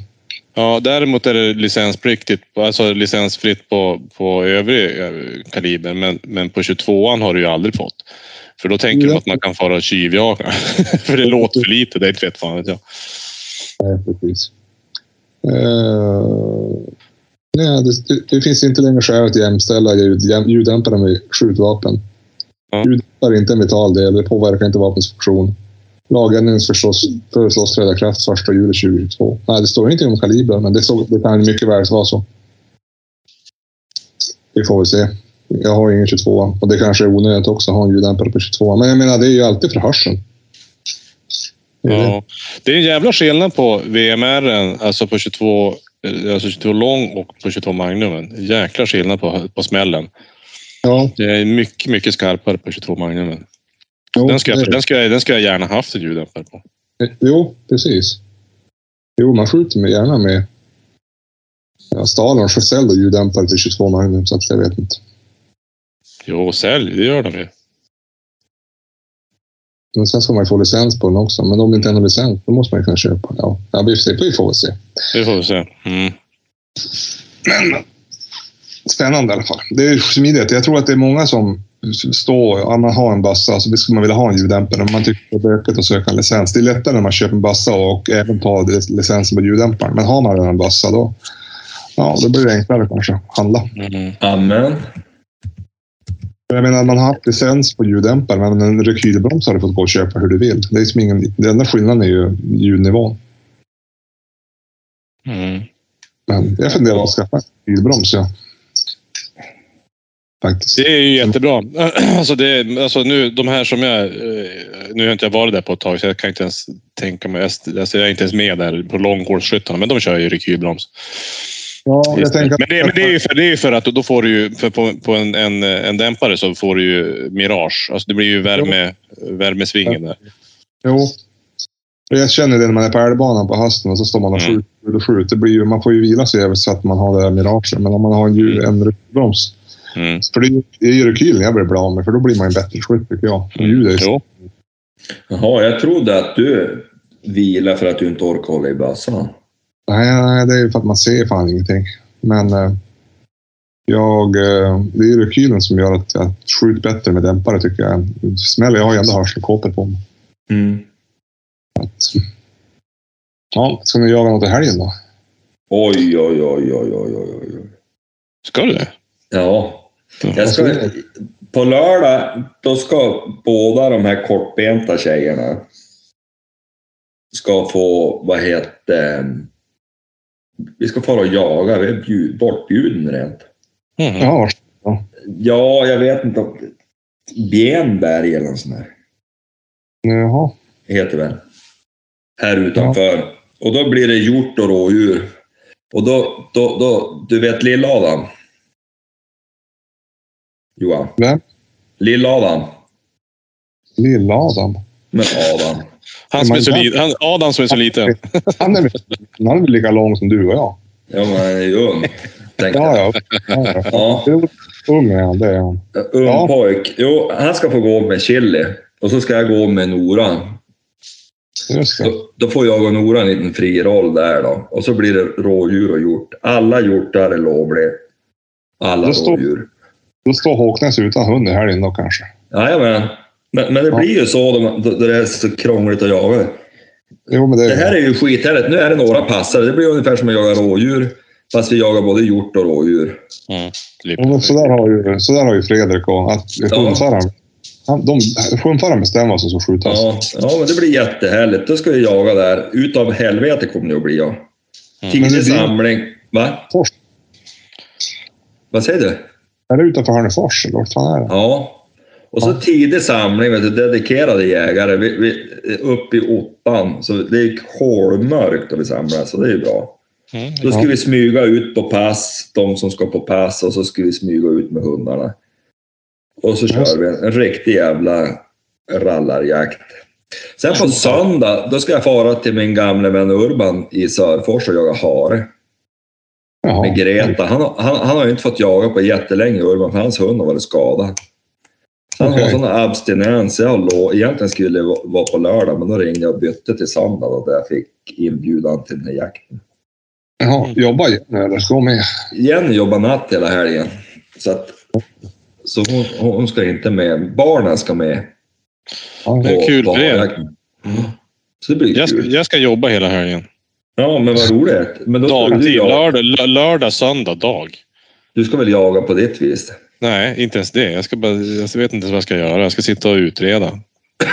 S3: ja, däremot är det licenspliktigt, alltså licensfritt på, på övrig eh, kaliber. Men, men på 22an har du ju aldrig fått. För då tänker de
S1: Ja.
S3: att man kan fara tjuvjaga. för det låter för lite. Det är inte vet fan vet jag.
S1: Nej, precis. Uh, nej, det, det, det finns inte längre skäl att jämställa ljud, jäm- ljuddämpare med skjutvapen.
S3: Ja.
S1: Ljuddämpare är inte en vital del. Det påverkar inte vapens funktion. Lagändringen föreslås, föreslås träda kraft 1 juli 2022. Nej, det står inte om kaliber, men det, står, det kan mycket väl vara så. Vi får väl se. Jag har ingen 22 och det kanske är onödigt också att ha en ljuddämpare på 22 Men jag menar, det är ju alltid för hörseln.
S3: Ja. Det är en jävla skillnad på VMR, alltså på 22, eh, alltså 22 lång och på 22 Magnumen. Jäkla skillnad på, på smällen.
S1: Ja,
S3: Det är mycket, mycket skarpare på 22 Magnumen.
S1: Jo,
S3: Den ska, jag, den, ska jag, den ska jag gärna haft en ljuddämpare på.
S1: Jo, precis. Jo, man skjuter med gärna med ja, själv och ljuddämpare till 22 Magnum, så att jag vet inte.
S3: Jo, sälj, det gör de ju.
S1: Men sen ska man ju få licens på den också, men om det inte är någon licens, då måste man ju kunna köpa. Ja, ja vi, får se, vi får väl se.
S3: Det får vi se. Mm.
S1: Spännande i alla fall. Det är smidigt. Jag tror att det är många som står, ja, man har en bassa, så skulle man vilja ha en ljuddämpare, men man tycker det är bökigt att söka en licens. Det är lättare när man köper en bassa och även tar licensen på ljuddämparen. Men har man redan en bassa, då, ja, då blir det enklare kanske att handla.
S3: Mm.
S2: Amen.
S1: Jag menar, man har haft licens på ljuddämpare, men en rekylbroms har du fått gå och köpa hur du vill. Det är liksom ingen, den enda skillnaden är ju ljudnivån.
S3: Mm.
S1: Men jag funderar på att skaffa en rekylbroms, ja. Faktiskt.
S3: Det är ju jättebra. Alltså det, alltså nu, de här som jag... eh, Nu har inte jag varit där på ett tag så jag kan inte ens tänka mig... jag- Alltså jag är inte ens med där på långhålsskyttarna men de kör ju rekylbroms.
S1: Ja, jag tänker
S3: Men, det, men det är ju för, det är för att då får du ju... På, på en, en, en dämpare så får du ju Mirage. Alltså det blir ju värme, värmesvingen där.
S1: Jo. Jag känner det när man är på älgbanan på hösten och så står man och
S3: Mm.
S1: skjuter och skjuter. Det blir ju, man får ju vila sig över så att man har det där miraget. Men om man har en, en rekylbroms.
S3: Mm.
S1: För det är ju- det rekylen jag vill bli av med, för då blir man en bättre skytt tycker jag. Ljud är ju
S3: Jo.
S2: Jaha, jag trodde att du vilar för att du inte orkar hålla i bössan.
S1: Nej, nej, det är ju för att man ser fan ingenting. Men eh, jag, eh, det är ju rekylen som gör att jag skjuter bättre med dämpare tycker jag. Smäller, jag har ju ändå hörselkåpor på mig.
S2: Mm.
S1: Att, ja, ska ni jaga något i helgen då?
S2: Oj, oj, oj, oj, oj, oj, oj.
S3: Ska du det?
S2: Ja. Jag ska, på lördag, då ska båda de här kortbenta tjejerna ska få, vad heter vi ska fara och jaga, vi är bjud, bortbjuden rent.
S3: Mm.
S1: Ja,
S2: Ja, jag vet inte. Bjänberg eller något sånt där.
S1: Jaha.
S2: heter det. Här utanför. Och då blir det hjort och rådjur. Och då, då, då du vet Lill-Adam? Johan?
S1: Vem?
S2: Lill-Adam?
S1: Lill-Adam.
S2: Men Adam.
S3: Han som är så liten. Han, Adam som är så liten.
S1: Han är, han är väl lika lång som du och jag?
S2: Ja, men han är ju ung.
S1: Ja, ja. ja, ja.
S2: Ja.
S1: Jo, Ung är han, det är han.
S2: Ung
S1: Ja.
S2: pojk. Jo, han ska få gå med Chili. Och så ska jag gå med Nora.
S1: Just det.
S2: Då, då får jag och Nora en liten fri roll där då. Och så blir det rådjur och hjort. Alla hjortar är lovliga. Alla
S1: Då står-
S2: rådjur.
S1: Då står Håknäs utan hund i helgen då kanske.
S2: Jajamän. Men, men det
S1: Ja.
S2: blir ju så då, då, det är så krångligt att jaga.
S1: Jo, men det,
S2: Det här är ju skithärligt. Nu är det några passare. Det blir ungefär som att jaga rådjur. Fast vi jagar både hjort och rådjur.
S3: Mm.
S1: Men så, där har ju, så där har ju Fredrik och att hundföraren. De, hundföraren bestämmer vad som ska skjutas.
S2: Ja, ja, men det blir jättehärligt. Då ska vi jaga där. Utav helvete kommer det att bli. Ja.
S3: Mm.
S2: Tidig samling. Va?
S1: Fors,
S2: Vad säger du?
S1: Är det utanför Hörnefors eller vart fan är det?
S2: Ja. Och så
S1: Ja.
S2: tidig samling, vet du, dedikerade jägare. Vi, vi, upp i åttan. Så det är kolmörkt då vi samlas, så det är ju bra.
S3: Mm.
S2: Då ska
S1: Ja.
S2: vi smyga ut på pass, de som ska på pass, och så ska vi smyga ut med hundarna. Och så kör vi en, en riktig jävla rallarjakt. Sen på söndag, då ska jag fara till min gamla vän Urban i Sörfors och jaga hare
S1: Jaha.
S2: med Greta. Han, har- han, han har ju inte fått jaga på jättelänge, Urban, för hans hund har varit skadad. Så han har
S1: Okej.
S2: sån abstinens. Jag har lov, egentligen skulle det va- vara på lördag, men då ringde jag och bytte till söndag då, där jag fick inbjudan till den här jakten.
S1: Jaha, jobbar Jenny eller ska hon med?
S2: Jenny jobbar natt hela helgen. Så, att, så hon, hon ska inte med. Barnen ska med.
S1: Ja,
S3: Det är kul
S2: på
S3: för er.
S2: jakten. Så det blir
S3: Jag, ska,
S2: kul.
S3: jag ska jobba hela helgen.
S2: Ja, men vad roligt. Men då du,
S3: Dagtid.
S2: jaga.
S3: Lördag, lö- lördag, söndag, dag.
S2: du ska väl jaga på ditt vis?
S3: Nej, inte ens det. Jag, ska bara, jag vet inte vad jag ska göra. Jag ska sitta och utreda.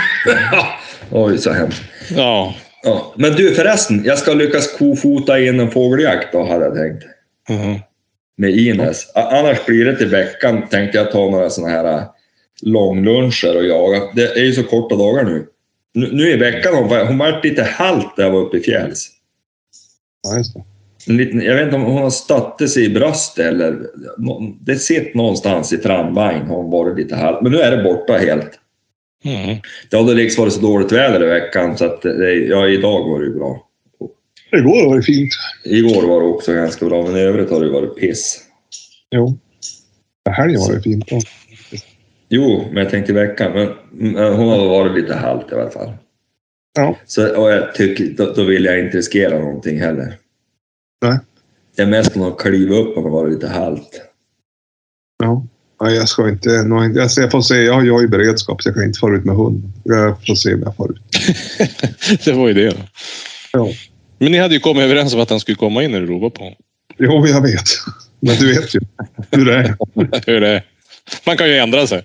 S2: Oj, så hemskt.
S3: Ja.
S2: Ja. Men du förresten, jag ska lyckas kofota in en fågeljakt då, hade jag tänkt.
S3: Mhm.
S2: Med Ines. Annars blir det till veckan, tänkte jag ta några såna här äh, långluncher och jaga. Det är ju så korta dagar nu. Nu, nu i veckan, hon, var- hon vart lite halt när jag var uppe i fjälls.
S1: Ja, just det.
S2: En liten, jag vet inte om hon har stötte sig i bröstet eller... Det sitter någonstans i framvagn har hon varit lite halt. Men nu är det borta helt.
S3: Mm.
S2: Det hade liksom varit så dåligt väder i veckan så att det, ja, idag var det ju bra.
S1: Igår var det fint.
S2: Igår var det också ganska bra, men i övrigt har det varit piss.
S1: Jo. Det helgen var det fint. då.
S2: Jo, men jag tänkte i veckan. Men, men hon har varit lite halt i alla fall.
S1: Ja.
S2: Så, och jag tycker, då, då vill jag inte riskera någonting heller.
S1: Nej.
S2: Det är mest att kliva upp och vara lite halt.
S1: Ja. Nej, jag ska inte... Jag jag får se. Jag har, ju beredskap så jag kan inte fara ut med hund. Jag får se om jag far ut.
S3: det var ju det. Då.
S1: Ja.
S3: Men ni hade ju kommit överens om att han skulle komma in när du ropade på honom.
S1: Jo, jag vet. Men du vet ju hur det är.
S3: Hur det är. Man kan ju ändra sig.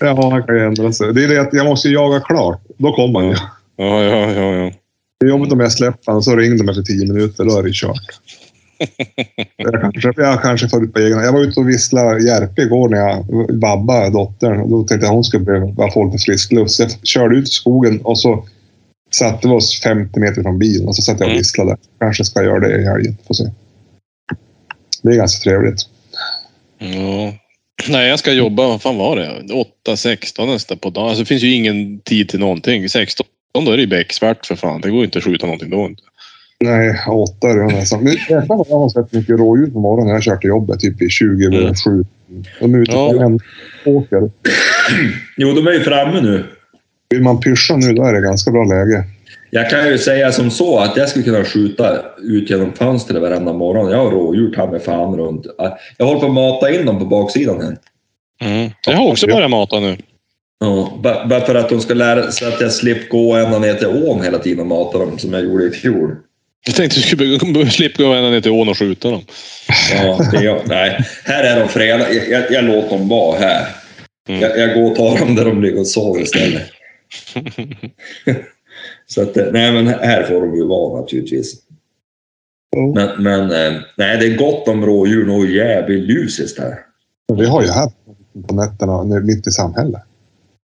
S1: Ja, han kan ju ändra sig. Det är det att jag måste jaga klart. Då kommer han ju.
S3: Ja, ja, ja. ja.
S1: Det är jobbigt om jag släpper honom så ringer de efter tio minuter. Då är det kört. Jag kanske, jag kanske får ut på egen Jag var ute och visslade Järpe igår när jag vabbade dottern. Då tänkte jag att hon skulle behöva få lite frisk luft. Så jag körde ut i skogen och så satte vi oss 50 meter från bilen och så satt jag och
S3: Mm.
S1: visslade. Kanske ska jag göra det i helgen. Får se. Det är ganska trevligt.
S3: Ja. Nej, jag ska jobba, vad fan var det? 8-16 nästan på dagen. Alltså, det finns ju ingen tid till någonting. 16 då är det ju becksvart för fan. Det går ju inte att skjuta någonting då. inte.
S1: Nej, åtta är det nästan. Men jäklar vad jag har sett mycket rådjur på morgonen när jag kör till jobbet. Typ i 20 över
S3: Mm.
S1: 7. De är ute
S3: Ja.
S1: på en åker.
S2: Jo, de är ju framme nu.
S1: Vill man pyscha nu, då är det ganska bra läge.
S2: Jag kan ju säga som så att jag skulle kunna skjuta ut genom fönstret varenda morgon. Jag har rådjur ta mig fan runt. Jag håller på att mata in dem på baksidan här.
S3: Mm. Jag har också börjat mata nu.
S2: Ja, ba- bara för att de ska lära sig att jag slipper gå ända ner till ån hela tiden och mata dem som jag gjorde i fjol.
S3: Jag tänkte att du skulle slippa gå ända ner till ån och skjuta dem.
S2: Ja, det gör, nej, här är de freda. Jag, jag, jag låter dem vara här.
S3: Mm.
S2: Jag, jag går och tar dem där de ligger och sover istället. Så att, eh, nej men här får de ju vara naturligtvis.
S1: Ja.
S2: Men, men eh, nej, det är gott om rådjur och jävligt lusiskt här.
S1: Vi har ju här på nätterna mitt i samhället.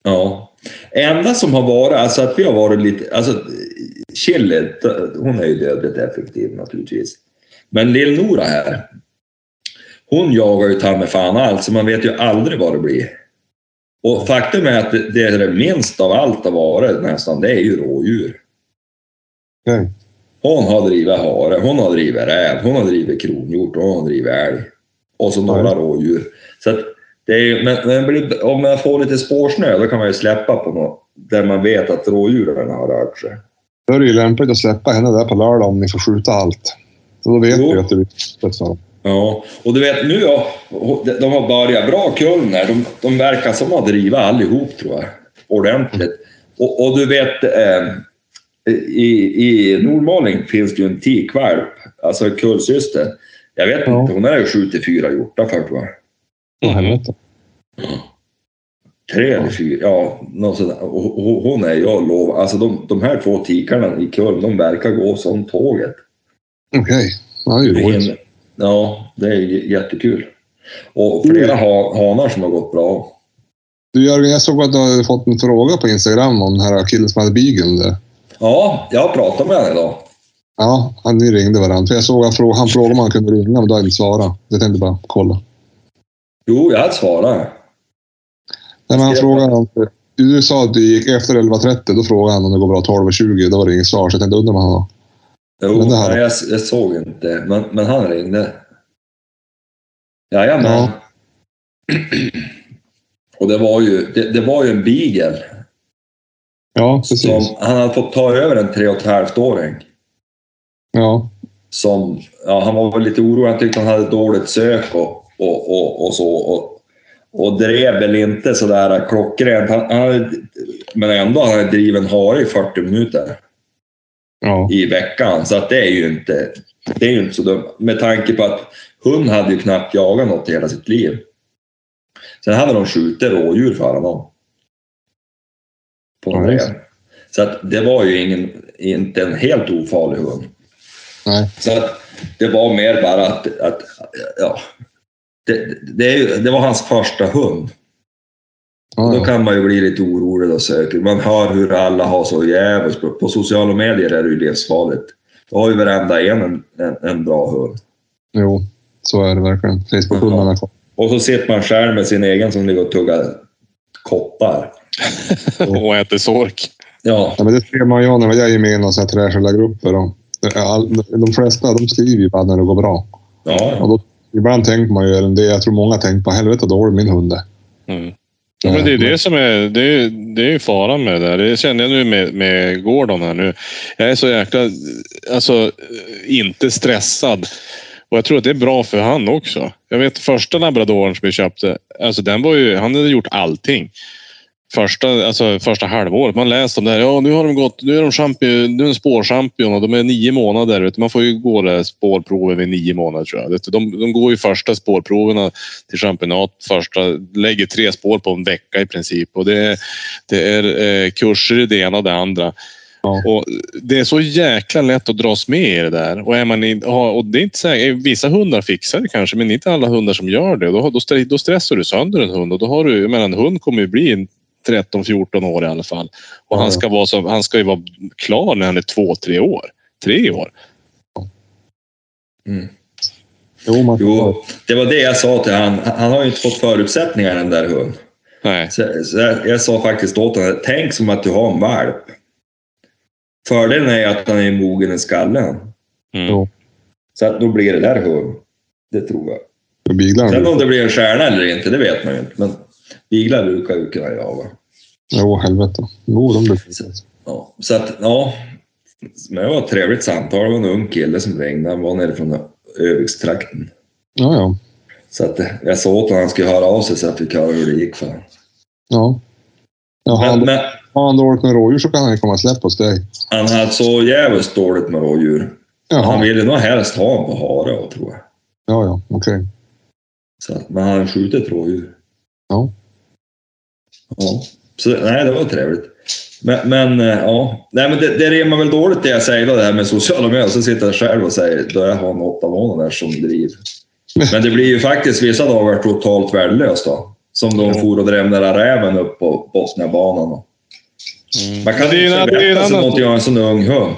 S2: Ja. Enda som har varit, alltså att vi har varit lite, alltså Chili, hon är ju dödligt effektiv naturligtvis. Men Lill-Nora här, hon jagar ju ta med fan allt, så man vet ju aldrig vad det blir. Och faktum är att det, det är det minst av allt har varit nästan, det är ju rådjur.
S1: Okej.
S2: Hon har drivit hare, hon har drivit räv, hon har drivit kronhjort och hon har drivit älg. Och så några
S1: Ja.
S2: rådjur. Så att ju- men, men blir- om man får lite spårsnö då kan man ju släppa på något där man vet att rådjuren har rört sig.
S1: Då är det ju lämpligt att släppa henne där på lördag om ni får skjuta allt. Så då vet
S2: Jo.
S1: vi att det blir för dem.
S2: Ja, och du vet nu ja, de har börjat bra kull här. De, de verkar som att driva allihop tror jag. Ordentligt. Och, och du vet, eh, i, i Nordmaling finns det ju en tikvalp, alltså kullsyster. Jag vet
S1: Ja.
S2: inte, hon har ju skjutit fyra hjortar för tror
S3: Mhm.
S1: helvete.
S2: Tre eller fyra, ja. Och, och hon är, jag lovar, alltså de, de här två tikarna i kull, de verkar gå som tåget.
S1: Okej. Ja, det
S2: Ja, det är jättekul. Och flera ha, hanar som har gått bra.
S1: Du Jörgen, jag såg att du hade fått en fråga på Instagram om den här killen som hade beagle där.
S2: Ja, jag har pratat med honom idag.
S1: Ja, han ni ringde varandra. För jag såg att han frågade om han kunde ringa, men du hade inte svarat. Jag tänkte bara kolla.
S2: Jo, jag.
S1: Nej, men han frågade om... Du sa att du gick efter 11.30. Då frågade han om det går bra 12.20. Då var det inget svar, så jag tänkte undra vad han var.
S2: Jo,
S1: Men här-
S2: jag, jag såg inte, men, men han ringde. Jajamän.
S1: Ja.
S2: Och det var ju, det, det var ju en beagle
S1: Ja, precis.
S2: som han hade fått ta över en tre och ett halvt åring.
S1: Ja,
S2: Som, ja, han var väl lite orolig, han tyckte han hade dåligt sök och, och, och, och så. Och, och drev väl inte sådär klockrent. Han, han men ändå han drivit en hare i 40 minuter.
S1: ja.
S2: i veckan. Så att det är ju inte, det är ju inte så dumt. Med tanke på att hon hade ju knappt jagat något i hela sitt liv. Sen hade de skjutit rådjur för honom. På
S1: Ja, just.
S2: Så att det var ju ingen, inte en helt ofarlig hund.
S1: Nej.
S2: Så att det var mer bara att, att ja, det, det, det var hans första hund.
S1: Ja,
S2: Då
S1: ja.
S2: kan man ju bli lite orolig och söker. Man hör hur alla har så jävligt på, på sociala medier är det ju livsfarligt. Då har ju varenda en en, en, en bra hund.
S1: Jo, så är det verkligen. Facebook-hundarna kvar.
S2: Och så sitter man själv med sin egen som ligger och tuggar kottar.
S3: Och äter sork.
S2: Ja,
S1: Ja, men det ser man ju när jag är med i några trashällargrupper. och all- De flesta de skriver ju bara när det går bra.
S2: ja,
S1: Och då, ibland tänker man ju, eller det jag tror många tänker på, helvete dålig min hund är.
S3: Mm. Ja, men det är det som är, det är, det är faran med det där. Det känner jag nu med, med Gordon här nu. Jag är så jäkla, alltså inte stressad. Och jag tror att det är bra för han också. Jag vet första labradoren som vi köpte, alltså den var ju, han hade gjort allting. Första, alltså första halvåret. Man läste om det här. Ja, nu har de gått, nu är de champion, nu är de spårchampion och de är nio månader. Vet du. Man får ju gå det spårprovet vid nio månader tror jag. De, de går ju första spårproverna till championat. Första, lägger tre spår på en vecka i princip. Och det är, det är eh, kurser i det ena och det andra.
S1: Ja.
S3: Och det är så jäkla lätt att dras med i det där. Och, är man in, och det är inte säkert, vissa hundar fixar det kanske, men inte alla hundar som gör det. Då, då, då stressar du sönder en hund och då har du, menar, en hund kommer ju bli en 13-14 år i alla fall. Och
S1: Ja,
S3: han ska, vara så, han ska ju vara klar när han är två, tre år. Tre år.
S2: mm.
S1: Jo, man
S2: jo, det var det jag sa till han. Han har ju inte fått förutsättningar den där hunden.
S3: Nej.
S2: Så, så jag, jag sa faktiskt åt honom, tänk som att du har en valp. Fördelen är att han är mogen i skallen.
S3: Mm.
S2: Så att då blir det där hund. Det tror jag. Sen om det blir en stjärna eller inte, det vet man ju inte. Men biglar brukar ju kunna jaga.
S1: Jo, helvete. Jo, de blir...
S2: Ja, så att, ja. Men det var ett trevligt samtal. Det var en ung kille som ringde. Han var nere från Övikstrakten.
S1: Ja, ja.
S2: Så att jag sa åt honom att han skulle höra av sig så att vi fick höra hur det gick för honom.
S1: Ja. ja
S2: Men,
S1: han,
S2: men
S1: har han dåligt med rådjur så kan han ju komma och släppa hos dig.
S2: han hade så jävligt dåligt med rådjur. Han
S1: Jaha.
S2: ville nog helst ha en på hare tror jag.
S1: Ja, ja. Okej.
S2: Så, att- men han skjutit rådjur.
S1: Ja.
S2: Ja. Så nej, det var trevligt. Men, men eh, ja, nej, men det, det rimmar väl dåligt det jag säger då, det här med sociala medier. Så sitter jag själv och säger då jag har en åtta månader som driv. Men det blir ju faktiskt vissa dagar totalt värdelöst då. Som de for och drev den där räven upp på Bosniabanan. Och, Man kan
S3: ju
S2: inte sig
S3: annan-
S2: något av en sån ung hund.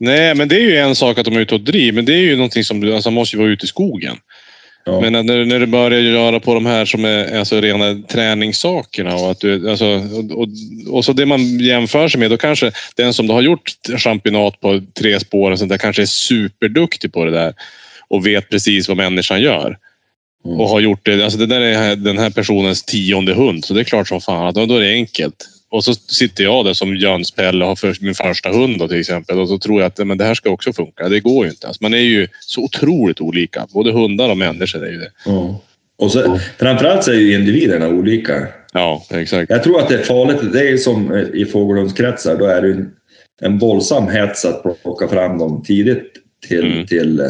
S3: Nej, men det är ju en sak att de är ute och driver, men det är ju någonting som du alltså, måste vara ute i skogen.
S2: Ja.
S3: Men när, när du börjar göra på de här som är alltså, rena träningssakerna och, att du, alltså, och, och, och så det man jämför sig med, då kanske den som då har gjort championat på tre spår och sånt där kanske är superduktig på det där och vet precis vad människan gör.
S2: Mm.
S3: Och har gjort det. Alltså det där är den här personens tionde hund, så det är klart som fan att då, då är det enkelt. Och så sitter jag där som Jöns Pelle och har för, min första hund då, till exempel och så tror jag att men det här ska också funka. Det går ju inte. Alltså man är ju så otroligt olika. Både hundar och människor är ju det.
S2: Ja. Och så, framförallt så är ju individerna olika.
S3: Ja, exakt.
S2: Jag tror att det är farligt. Det är som i fågelhundskretsar. Då är det en, en våldsam hets att plocka fram dem tidigt till,
S3: Mm.
S2: till... eh,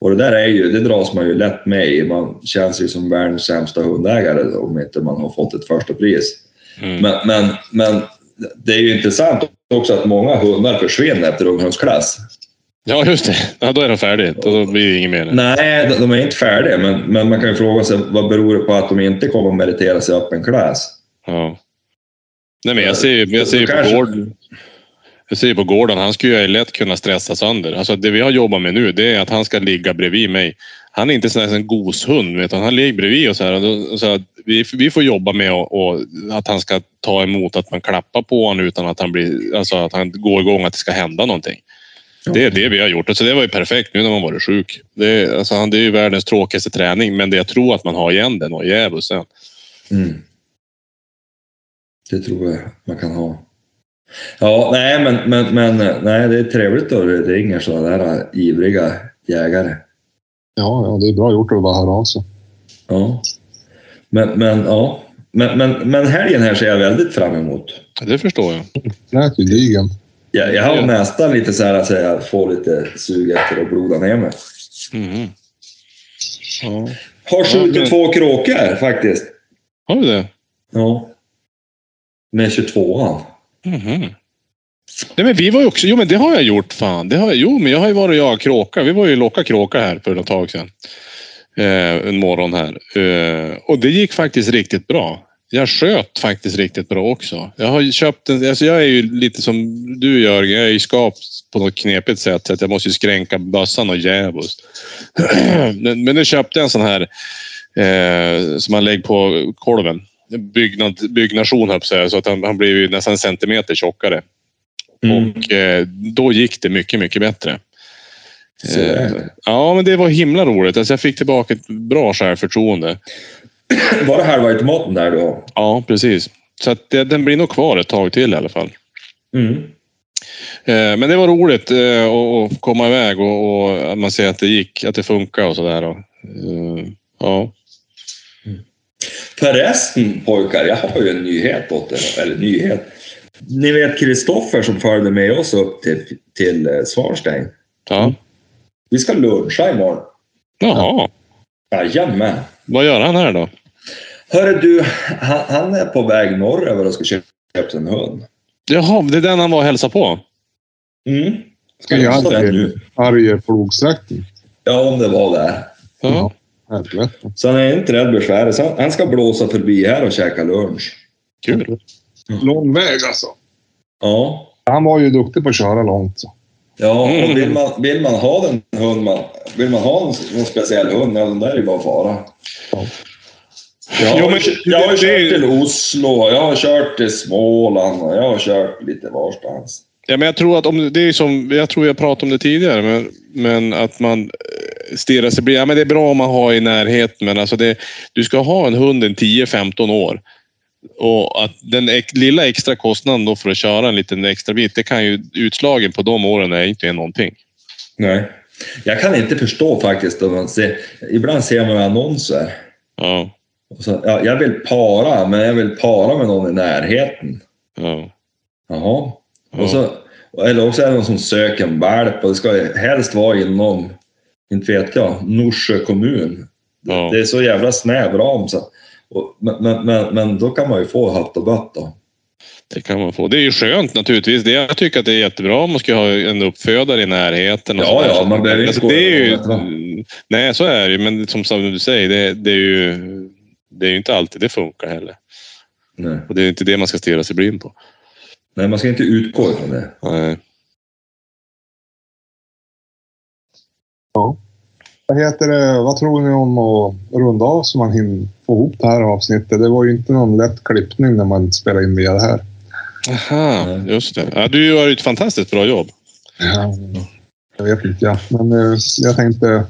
S2: Och det där är ju, det dras man ju lätt med i. Man känns ju som världens sämsta hundägare om inte man har fått ett första pris.
S3: Mm.
S2: Men, men, men det är ju intressant också att många hundar försvinner efter unghundsklass.
S3: Ja, just det. Ja, då är det färdigt och då blir det inget mer.
S2: Nej, de- de är inte färdiga, men, men man kan ju fråga sig vad beror det på att de inte kommer att meritera sig öppen klass?
S3: Ja. Nej, men jag ser ju, jag ser ju på
S2: kanske-
S3: Gordon. Jag ser på Gordon, han skulle ju lätt kunna stressa sönder. Alltså det vi har jobbat med nu, det är att han ska ligga bredvid mig. Han är inte sån en goshund, utan han ligger bredvid så här. Och då- så vi, vi får jobba med och, och att han ska ta emot att man klappar på honom utan att han blir, alltså att han går igång, att det ska hända någonting. Det är det vi har gjort. Alltså det var ju perfekt nu när man varit sjuk. Det är, alltså han, det är ju världens tråkigaste träning, men det jag tror att man har igen den och sen.
S2: Mm. Det tror jag man kan ha. Ja, nej, men, men, men nej, det är trevligt att det ringer sådana där ivriga jägare.
S1: Ja, ja, det är bra gjort att bara höra av sig.
S2: Ja. Men, men, ja. Men, men, men helgen här ser jag väldigt fram emot.
S3: Det förstår jag.
S1: Lät ju digen.
S2: Jag, jag har nästan lite så här att jag får lite sug efter att bloda ner mig.
S3: Mhm. Ja.
S2: Har skjutit två kråkor faktiskt.
S3: Har du det?
S2: Ja. Med 22an.
S3: Mhm. Nej, men vi var ju också... Jo, men det har jag gjort. Fan. Det har, jag. jo, men jag har ju varit och jagat kråka. Vi var ju locka kråka här för ett tag sedan. Eh, en morgon här. Eh, och det gick faktiskt riktigt bra. Jag sköt faktiskt riktigt bra också. Jag har köpt en... Alltså jag är ju lite som du Jörgen. Jag är ju skapt på något knepigt sätt. Så att jag måste ju skränka bössan och djävulskt. men, men nu köpte jag en sån här eh, som man lägger på kolven. Byggnad, byggnation höll jag på att säga, så att han, han blev ju nästan en centimeter tjockare.
S2: Mm.
S3: Och eh, då gick det mycket, mycket bättre. Eh, ja, men det var himla roligt. Alltså jag fick tillbaka ett bra självförtroende.
S2: Var det halvautomaten där då?
S3: Ja, precis. Så att det, den blir nog kvar ett tag till i alla fall.
S2: Mm.
S3: Eh, men det var roligt eh, att komma iväg och, och att man ser att det gick, att det funkar och sådär. Eh, ja.
S2: Förresten pojkar, jag har ju en nyhet åt er. Eller nyhet. Ni vet Kristoffer som följde med oss upp till, till eh, Svanstein.
S3: ja.
S2: Vi ska luncha imorgon.
S3: Jaha.
S2: Jajamän.
S3: Vad gör han här då?
S2: Hörru du, han, han är på väg norröver och ska köpa en hund.
S3: Jaha, det är den han var och hälsade på.
S2: Mm.
S1: Ska jag göra
S2: den
S1: det?
S2: nu.
S1: Arjeplogsträckning.
S2: Ja, om det var där.
S3: Ja.
S1: Helvete.
S2: Så han är inte rädd besväret. Han ska blåsa förbi här och käka lunch.
S3: Kul.
S1: Lång väg alltså.
S2: Ja.
S1: Han var ju duktig på att köra långt. Så.
S2: Ja,
S3: Mm.
S2: och vill man, vill man ha den hund man... Vill man ha en, någon speciell hund, ja, den där är ju bara fara.
S1: Ja.
S2: Jag har,
S3: Jo, men
S2: jag har
S3: det-
S2: kört
S3: det-
S2: till Oslo, jag har kört till Småland och jag har kört lite varstans.
S3: Ja, men jag tror att om det är som, jag tror jag pratade om det tidigare, men, men att man eh, stirrar sig blind. Ja, men det är bra om man har i närheten, men alltså det, du ska ha en hund en 10-15 år. Och att den lilla extra kostnaden då för att köra en liten extra bit, det kan ju utslagen på de åren är inte någonting.
S2: Nej. Jag kan inte förstå faktiskt. Om man ser, ibland ser man annonser.
S3: Ja,
S2: så, ja, jag vill para, men jag vill para med någon i närheten.
S3: ja,
S2: Jaha.
S3: Ja.
S2: Och så, eller också är det någon som söker en valp och det ska helst vara inom, inte vet jag, Norsjö kommun.
S3: Ja.
S2: Det är så jävla snäv ram. Så, och, men, men, men, då kan man ju få hatt och bött då.
S3: det kan man få. Det är ju skönt naturligtvis. Det, jag tycker att det är jättebra om man ska ha en uppfödare i närheten. Och
S2: Ja, ja, man behöver inte
S3: alltså, det är ju,
S2: va?
S3: Nej, så är det ju. Men som, som du säger, det, det är ju det är ju inte alltid det funkar heller.
S2: Nej.
S3: Och det är inte det man ska stirra sig blind på.
S2: Nej, man ska inte utgå ifrån det.
S3: Nej.
S1: Ja. Vad heter det? Vad tror ni om att runda av så man hinner få ihop det här avsnittet? Det var ju inte någon lätt klippning när man spelade in via det här.
S3: Aha, just det. Ja, du gör ju ett fantastiskt bra jobb.
S1: Ja, jag vet inte, ja. men eh, jag tänkte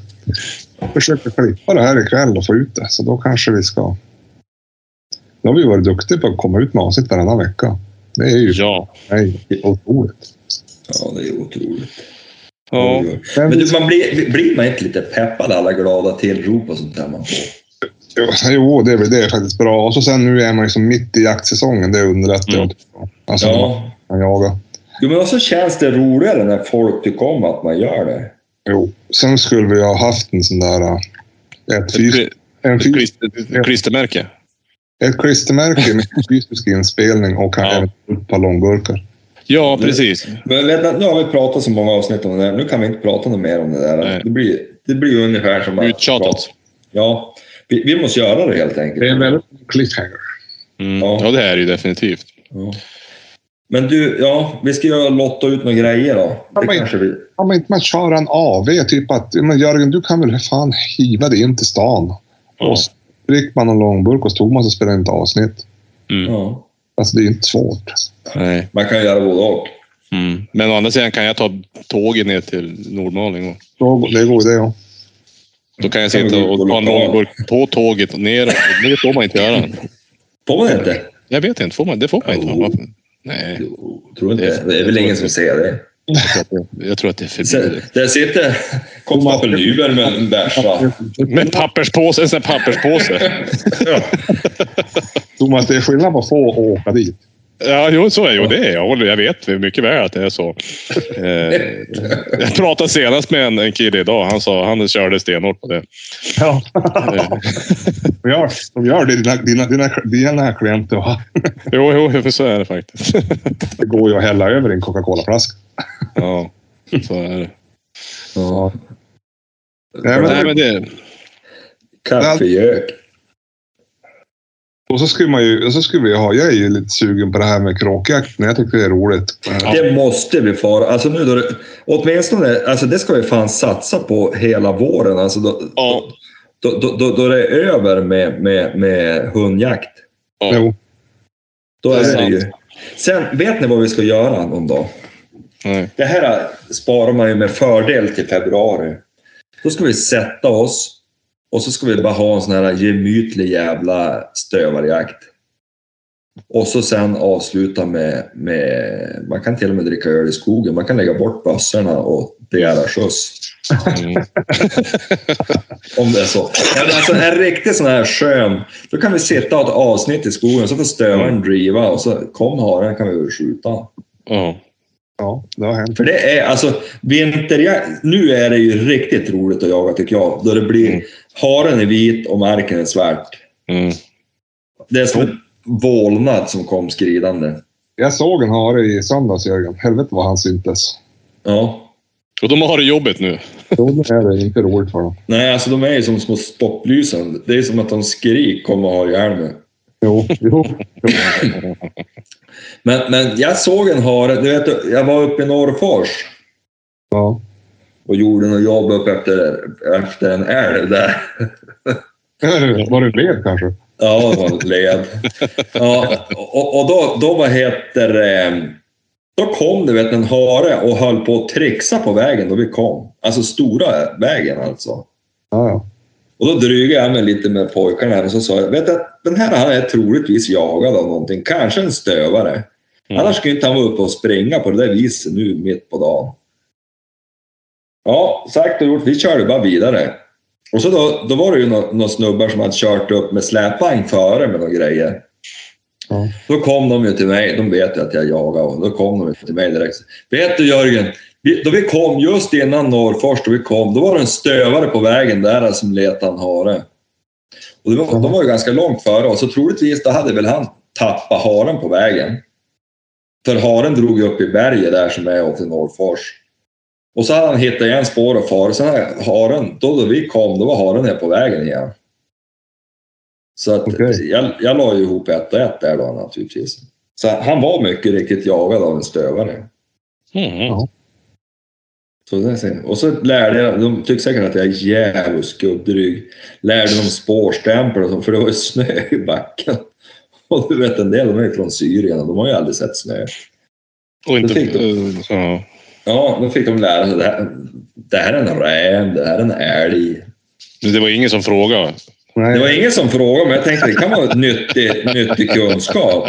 S1: försöka klippa det här ikväll och få ut det. Så då kanske vi ska... Nu har vi varit duktiga på att komma ut med avsnitt varannan vecka. Det är ju
S3: Ja.
S1: nej, otroligt.
S2: Ja, det är otroligt.
S3: Ja.
S2: Men du, man blir, blir man inte lite peppad alla glada tillrop och sånt där man får?
S1: Jo, det är, väl- det är faktiskt bra. Och så sen nu är man ju som mitt i jaktsäsongen. Det underlättar ju.
S3: Mm.
S1: Alltså, man
S2: Ja.
S1: kan jaga.
S2: Jo, men också känns det roligare när folk tycker om att man gör det.
S1: Jo. Sen skulle vi ha haft en sån där... äh, Ett,
S3: Ett,
S1: fys- en
S3: ett,
S1: fys-
S3: ett klistermärke.
S1: ett klistermärke med fysisk inspelning och kan
S3: Ja.
S1: även ett par långburkar.
S3: Ja, precis.
S2: Men du, nu har vi pratat så många avsnitt om det där. Nu kan vi inte prata något mer om det där.
S3: Nej.
S2: Det blir, det blir ju ungefär som...
S3: Uttjatat.
S2: Ja, vi, vi måste göra det helt enkelt.
S1: Det är en väldigt cliffhanger.
S3: Mm.
S2: Ja.
S3: Ja, det är det ju definitivt.
S2: Ja. Men du, ja, vi ska göra lotta ut några grejer då.
S1: Ja,
S2: Det
S1: men-
S2: kanske vi...
S1: Ja, men inte man kör en AV, typ att ja, men Jörgen, du kan väl för fan hiva dig in till stan.
S3: Ja.
S1: Och så dricker man en långburk och man så spelar inte avsnitt.
S3: Mm.
S2: Ja.
S1: Alltså det är inte svårt.
S3: Nej.
S2: Man kan göra både och.
S3: Mm. Men å andra sidan kan jag ta tåget ner till Nordmaling. Och
S1: Då, det går det ja.
S3: då kan jag sitta och
S2: på
S3: ta en långburk på tåget och ner. Det får man inte göra.
S2: Får man inte?
S3: Jag vet inte. Får man, det får man inte. Varför? Nej,
S2: Jo, tror inte. Det är väl ingen som ser det.
S3: jag tror att det, det är förbjudet.
S2: där sitter konstapel Nyberg med en bärs va?
S3: Med papperspåse, en sån här papperspåse.
S1: Att det är skillnad på att få och åka dit?
S3: Ja, jo, så är jo, det. är Jag, håller- jag vet mycket väl att det är så. Eh, jag pratade senast med en, en kille idag. Han sa han körde stenhårt på det.
S1: Ja.
S3: Eh,
S1: De gör, de gör det, dina, dina, dina, dina klienter. va?
S3: jo, jo, så är det faktiskt.
S1: Det går ju att hälla över en Coca-Cola-flaska.
S3: ja, så är det.
S2: Ja.
S1: Nej, men-
S3: Nej, men det...
S2: Kaffegök.
S1: Och så skulle man ju, så skulle vi ha, jag är ju lite sugen på det här med kråkjakten. Jag tycker det är roligt.
S2: Det måste vi få. Alltså nu då det, åtminstone, alltså det ska vi fan satsa på hela våren. Alltså då,
S3: Ja.
S2: då, då, då, då det är över med, med, med hundjakt.
S3: Ja.
S1: Jo.
S2: Då
S3: Det
S2: är
S3: är
S2: det ju. Sen, vet ni vad vi ska göra någon dag?
S3: Nej.
S2: Det här sparar man ju med fördel till februari. Då ska vi sätta oss och så ska vi bara ha en sån här gemytlig jävla stövarjakt. Och så sen avsluta med, med... Man kan till och med dricka öl i skogen. Man kan lägga bort bössorna och begära skjuts.
S3: Mm.
S2: Om det är så. Ja, Alltså en riktig sån här skön... Då kan vi sitta och ha ett avsnitt i skogen så får stövaren driva och så kom haren kan vi väl skjuta.
S3: Ja.
S1: Ja, det har hänt.
S2: För det är alltså vinterjakt. Nu är det ju riktigt roligt att jaga tycker jag. Då det blir
S3: Mm.
S2: haren är vit och marken är svart.
S3: Mm.
S2: Det är som en vålnad som kom skridande.
S1: Jag såg en hare i söndags, Jörgen. Helvete vad han syntes.
S2: Ja.
S3: Och de har det jobbigt nu.
S1: Då är det inte roligt för dem.
S2: Nej, alltså de är ju som små stopplysen. Det är som att de skrik kommer att ha ihjäl mig.
S1: Jo, jo. jo.
S2: Men, men jag såg en hare. Du vet, jag var uppe i Norrfors
S1: Ja.
S2: och gjorde något jobb upp efter, efter en älv där.
S1: Var det led kanske?
S2: Ja, det var ett led. Ja, och, och då, då vad heter? Då kom det vet, en hare och höll på att trixa på vägen då vi kom. Alltså stora vägen alltså.
S1: Ja, ja.
S2: Och då drygade jag mig lite med pojkarna här och så sa jag, vet du, att den här han är troligtvis jagad av någonting. Kanske en stövare.
S3: Mm.
S2: Annars skulle inte han vara uppe och springa på det där viset nu mitt på dagen. Ja, sagt och gjort. Vi körde bara vidare. Och så då, då var det ju några nå snubbar som hade kört upp med släpvagn före med några grejer.
S1: Ja.
S2: Då kom de ju till mig. De vet ju att jag jagar och då kom de till mig direkt. Vet du Jörgen, då vi kom just innan Norrfors, då vi kom, då var det en stövare på vägen där som letade en hare. Och det var, de var ju ganska långt före oss, så troligtvis då hade väl han tappat haren på vägen. För haren drog ju upp i berget där som är åt Norrfors. Och så hade han hittat igen spår och far. Sen haren, då, då vi kom, då var haren ner på vägen igen. Så att
S1: Okej.
S2: jag, jag la ju ihop ett och ett där då naturligtvis. Så han var mycket riktigt jagad av en stövare.
S3: Mm.
S2: Så det är så- och så lärde jag, de tycker säkert att jag är jävligt skubbdryg. Lärde dem spårstämpel och så, för det var ju snö i backen. Och du vet en del, de är från Syrien och de har ju aldrig sett snö.
S3: Och inte...
S2: fick du.
S3: eh, ja.
S2: Ja, då fick de lära sig det här, det här är en räv, det här är en älg.
S3: Men det var ingen som frågade.
S1: Nej.
S2: Det var ingen som frågade, men jag tänkte det kan vara nyttig, nyttig kunskap.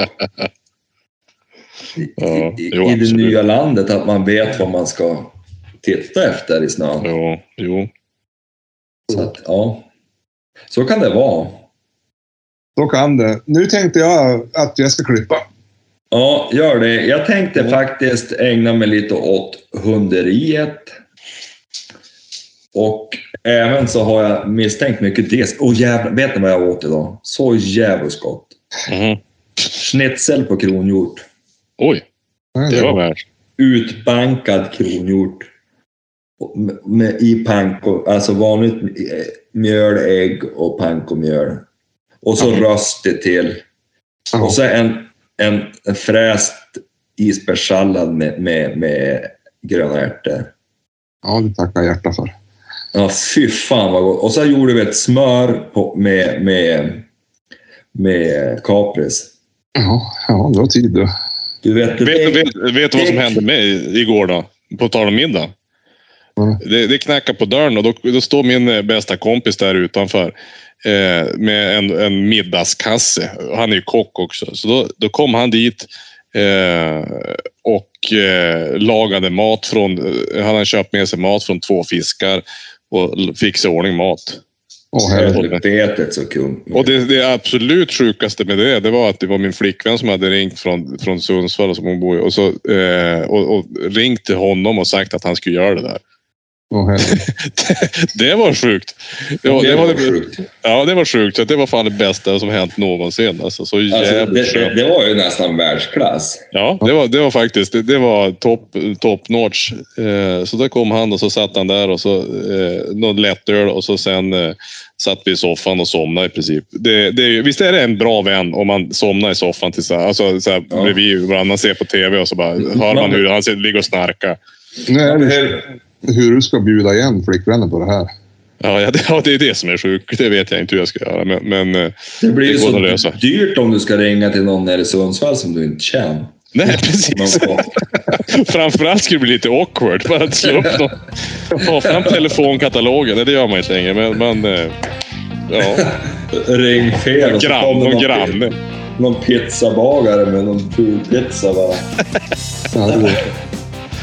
S2: I,
S3: Ja,
S2: i,
S3: jo,
S2: i det nya landet, att man vet vad man ska titta efter i snön.
S3: Jo, jo.
S2: Så att, ja. Så kan det vara.
S1: Då kan det. Nu tänkte jag att jag ska klippa.
S2: Ja, gör det. Jag tänkte faktiskt ägna mig lite åt hunderiet. Och även så har jag misstänkt mycket disk. Åh oh, jävlar, vet ni vad jag åt idag? Så jävligt gott.
S3: Mhm.
S2: Schnitzel på kronhjort.
S3: Oj, det var värt.
S2: Utbankad kronhjort. Med, med, I panko, alltså vanligt eh, mjöl, ägg och pankomjöl. Och så röstet till.
S1: Ja.
S2: Och så en, en, fräst isbärssallad med, med, med gröna ärtor.
S1: Ja, det tackar jag hjärta för.
S2: Ja, fy fan vad gott. Och så gjorde vi ett smör på, med, med, med kapris.
S1: Ja, ja det var tid du.
S2: Du vet, det,
S3: Vet, vet, vet du vad som hände mig igår då? På tal om middag.
S1: Mm.
S3: Det, det knackar på dörren och då, då står min eh, bästa kompis där utanför eh, med en, en middagskasse. Han är ju kock också. Så då, då kom han dit eh, och eh, lagade mat från... eh, Han hade köpt med sig mat från två fiskar och fixade i ordning mat.
S1: Åh,
S2: helvetet så kung.
S3: Och det, det absolut sjukaste med det, det var att det var min flickvän som hade ringt från, från Sundsvall som hon bor i, och, så, eh, och, och ringt till honom och sagt att han skulle göra det där.
S1: Åh, herregud.
S3: det var sjukt. Ja,
S2: det
S3: det
S2: var
S3: var,
S2: sjukt.
S3: ja, det var sjukt. Så Det var fan det bästa som hänt någonsin. Alltså, så
S2: Alltså, det, det, det var ju nästan världsklass.
S3: Ja, det var, det var faktiskt det, det var top, top notch. Eh, så där kom han och så satt han där och så eh, någon lättöl och så sen eh, satt vi i soffan och somnade i princip. Det, det, visst är det en bra vän om man somnar i soffan till så här, alltså, så här,
S2: Ja.
S3: bredvid varandra, ser på tv och så bara hör man hur han sitter- ligger och snarkar.
S1: Det
S2: Hur-
S1: du ska bjuda igen flickvännen på det här.
S3: Ja, ja, det, ja, det är det som är sjukt. Det vet jag inte hur jag ska göra. Men, men eh,
S2: Det blir ju så
S3: att lösa.
S2: dyrt om du ska ringa till någon nere i Sundsvall som du inte känner.
S3: nej,
S2: Man
S3: precis. Framförallt skulle det bli lite awkward. Bara att slå upp någon. Ta fram telefonkatalogen. Nej, det gör man inte längre. Men, men eh, ja.
S2: Ring fel och så
S3: Grann,
S2: kommer
S3: någon
S2: någon,
S3: granne.
S2: någon pizzabagare med någon ful pizza bara.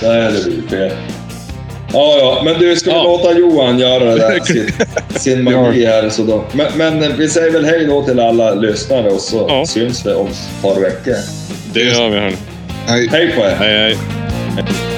S2: Nej, det blir fel. Ja, ja, men du, ska vi
S3: Ja.
S2: låta Johan göra det där, sin, sin magi här. Så då. Men, men vi säger väl hej då till alla lyssnare och så
S3: Ja.
S2: syns vi om ett par veckor.
S3: Det gör vi. Hörni.
S1: Nej.
S2: Hej på er!
S3: Hej, hej.
S2: Hej.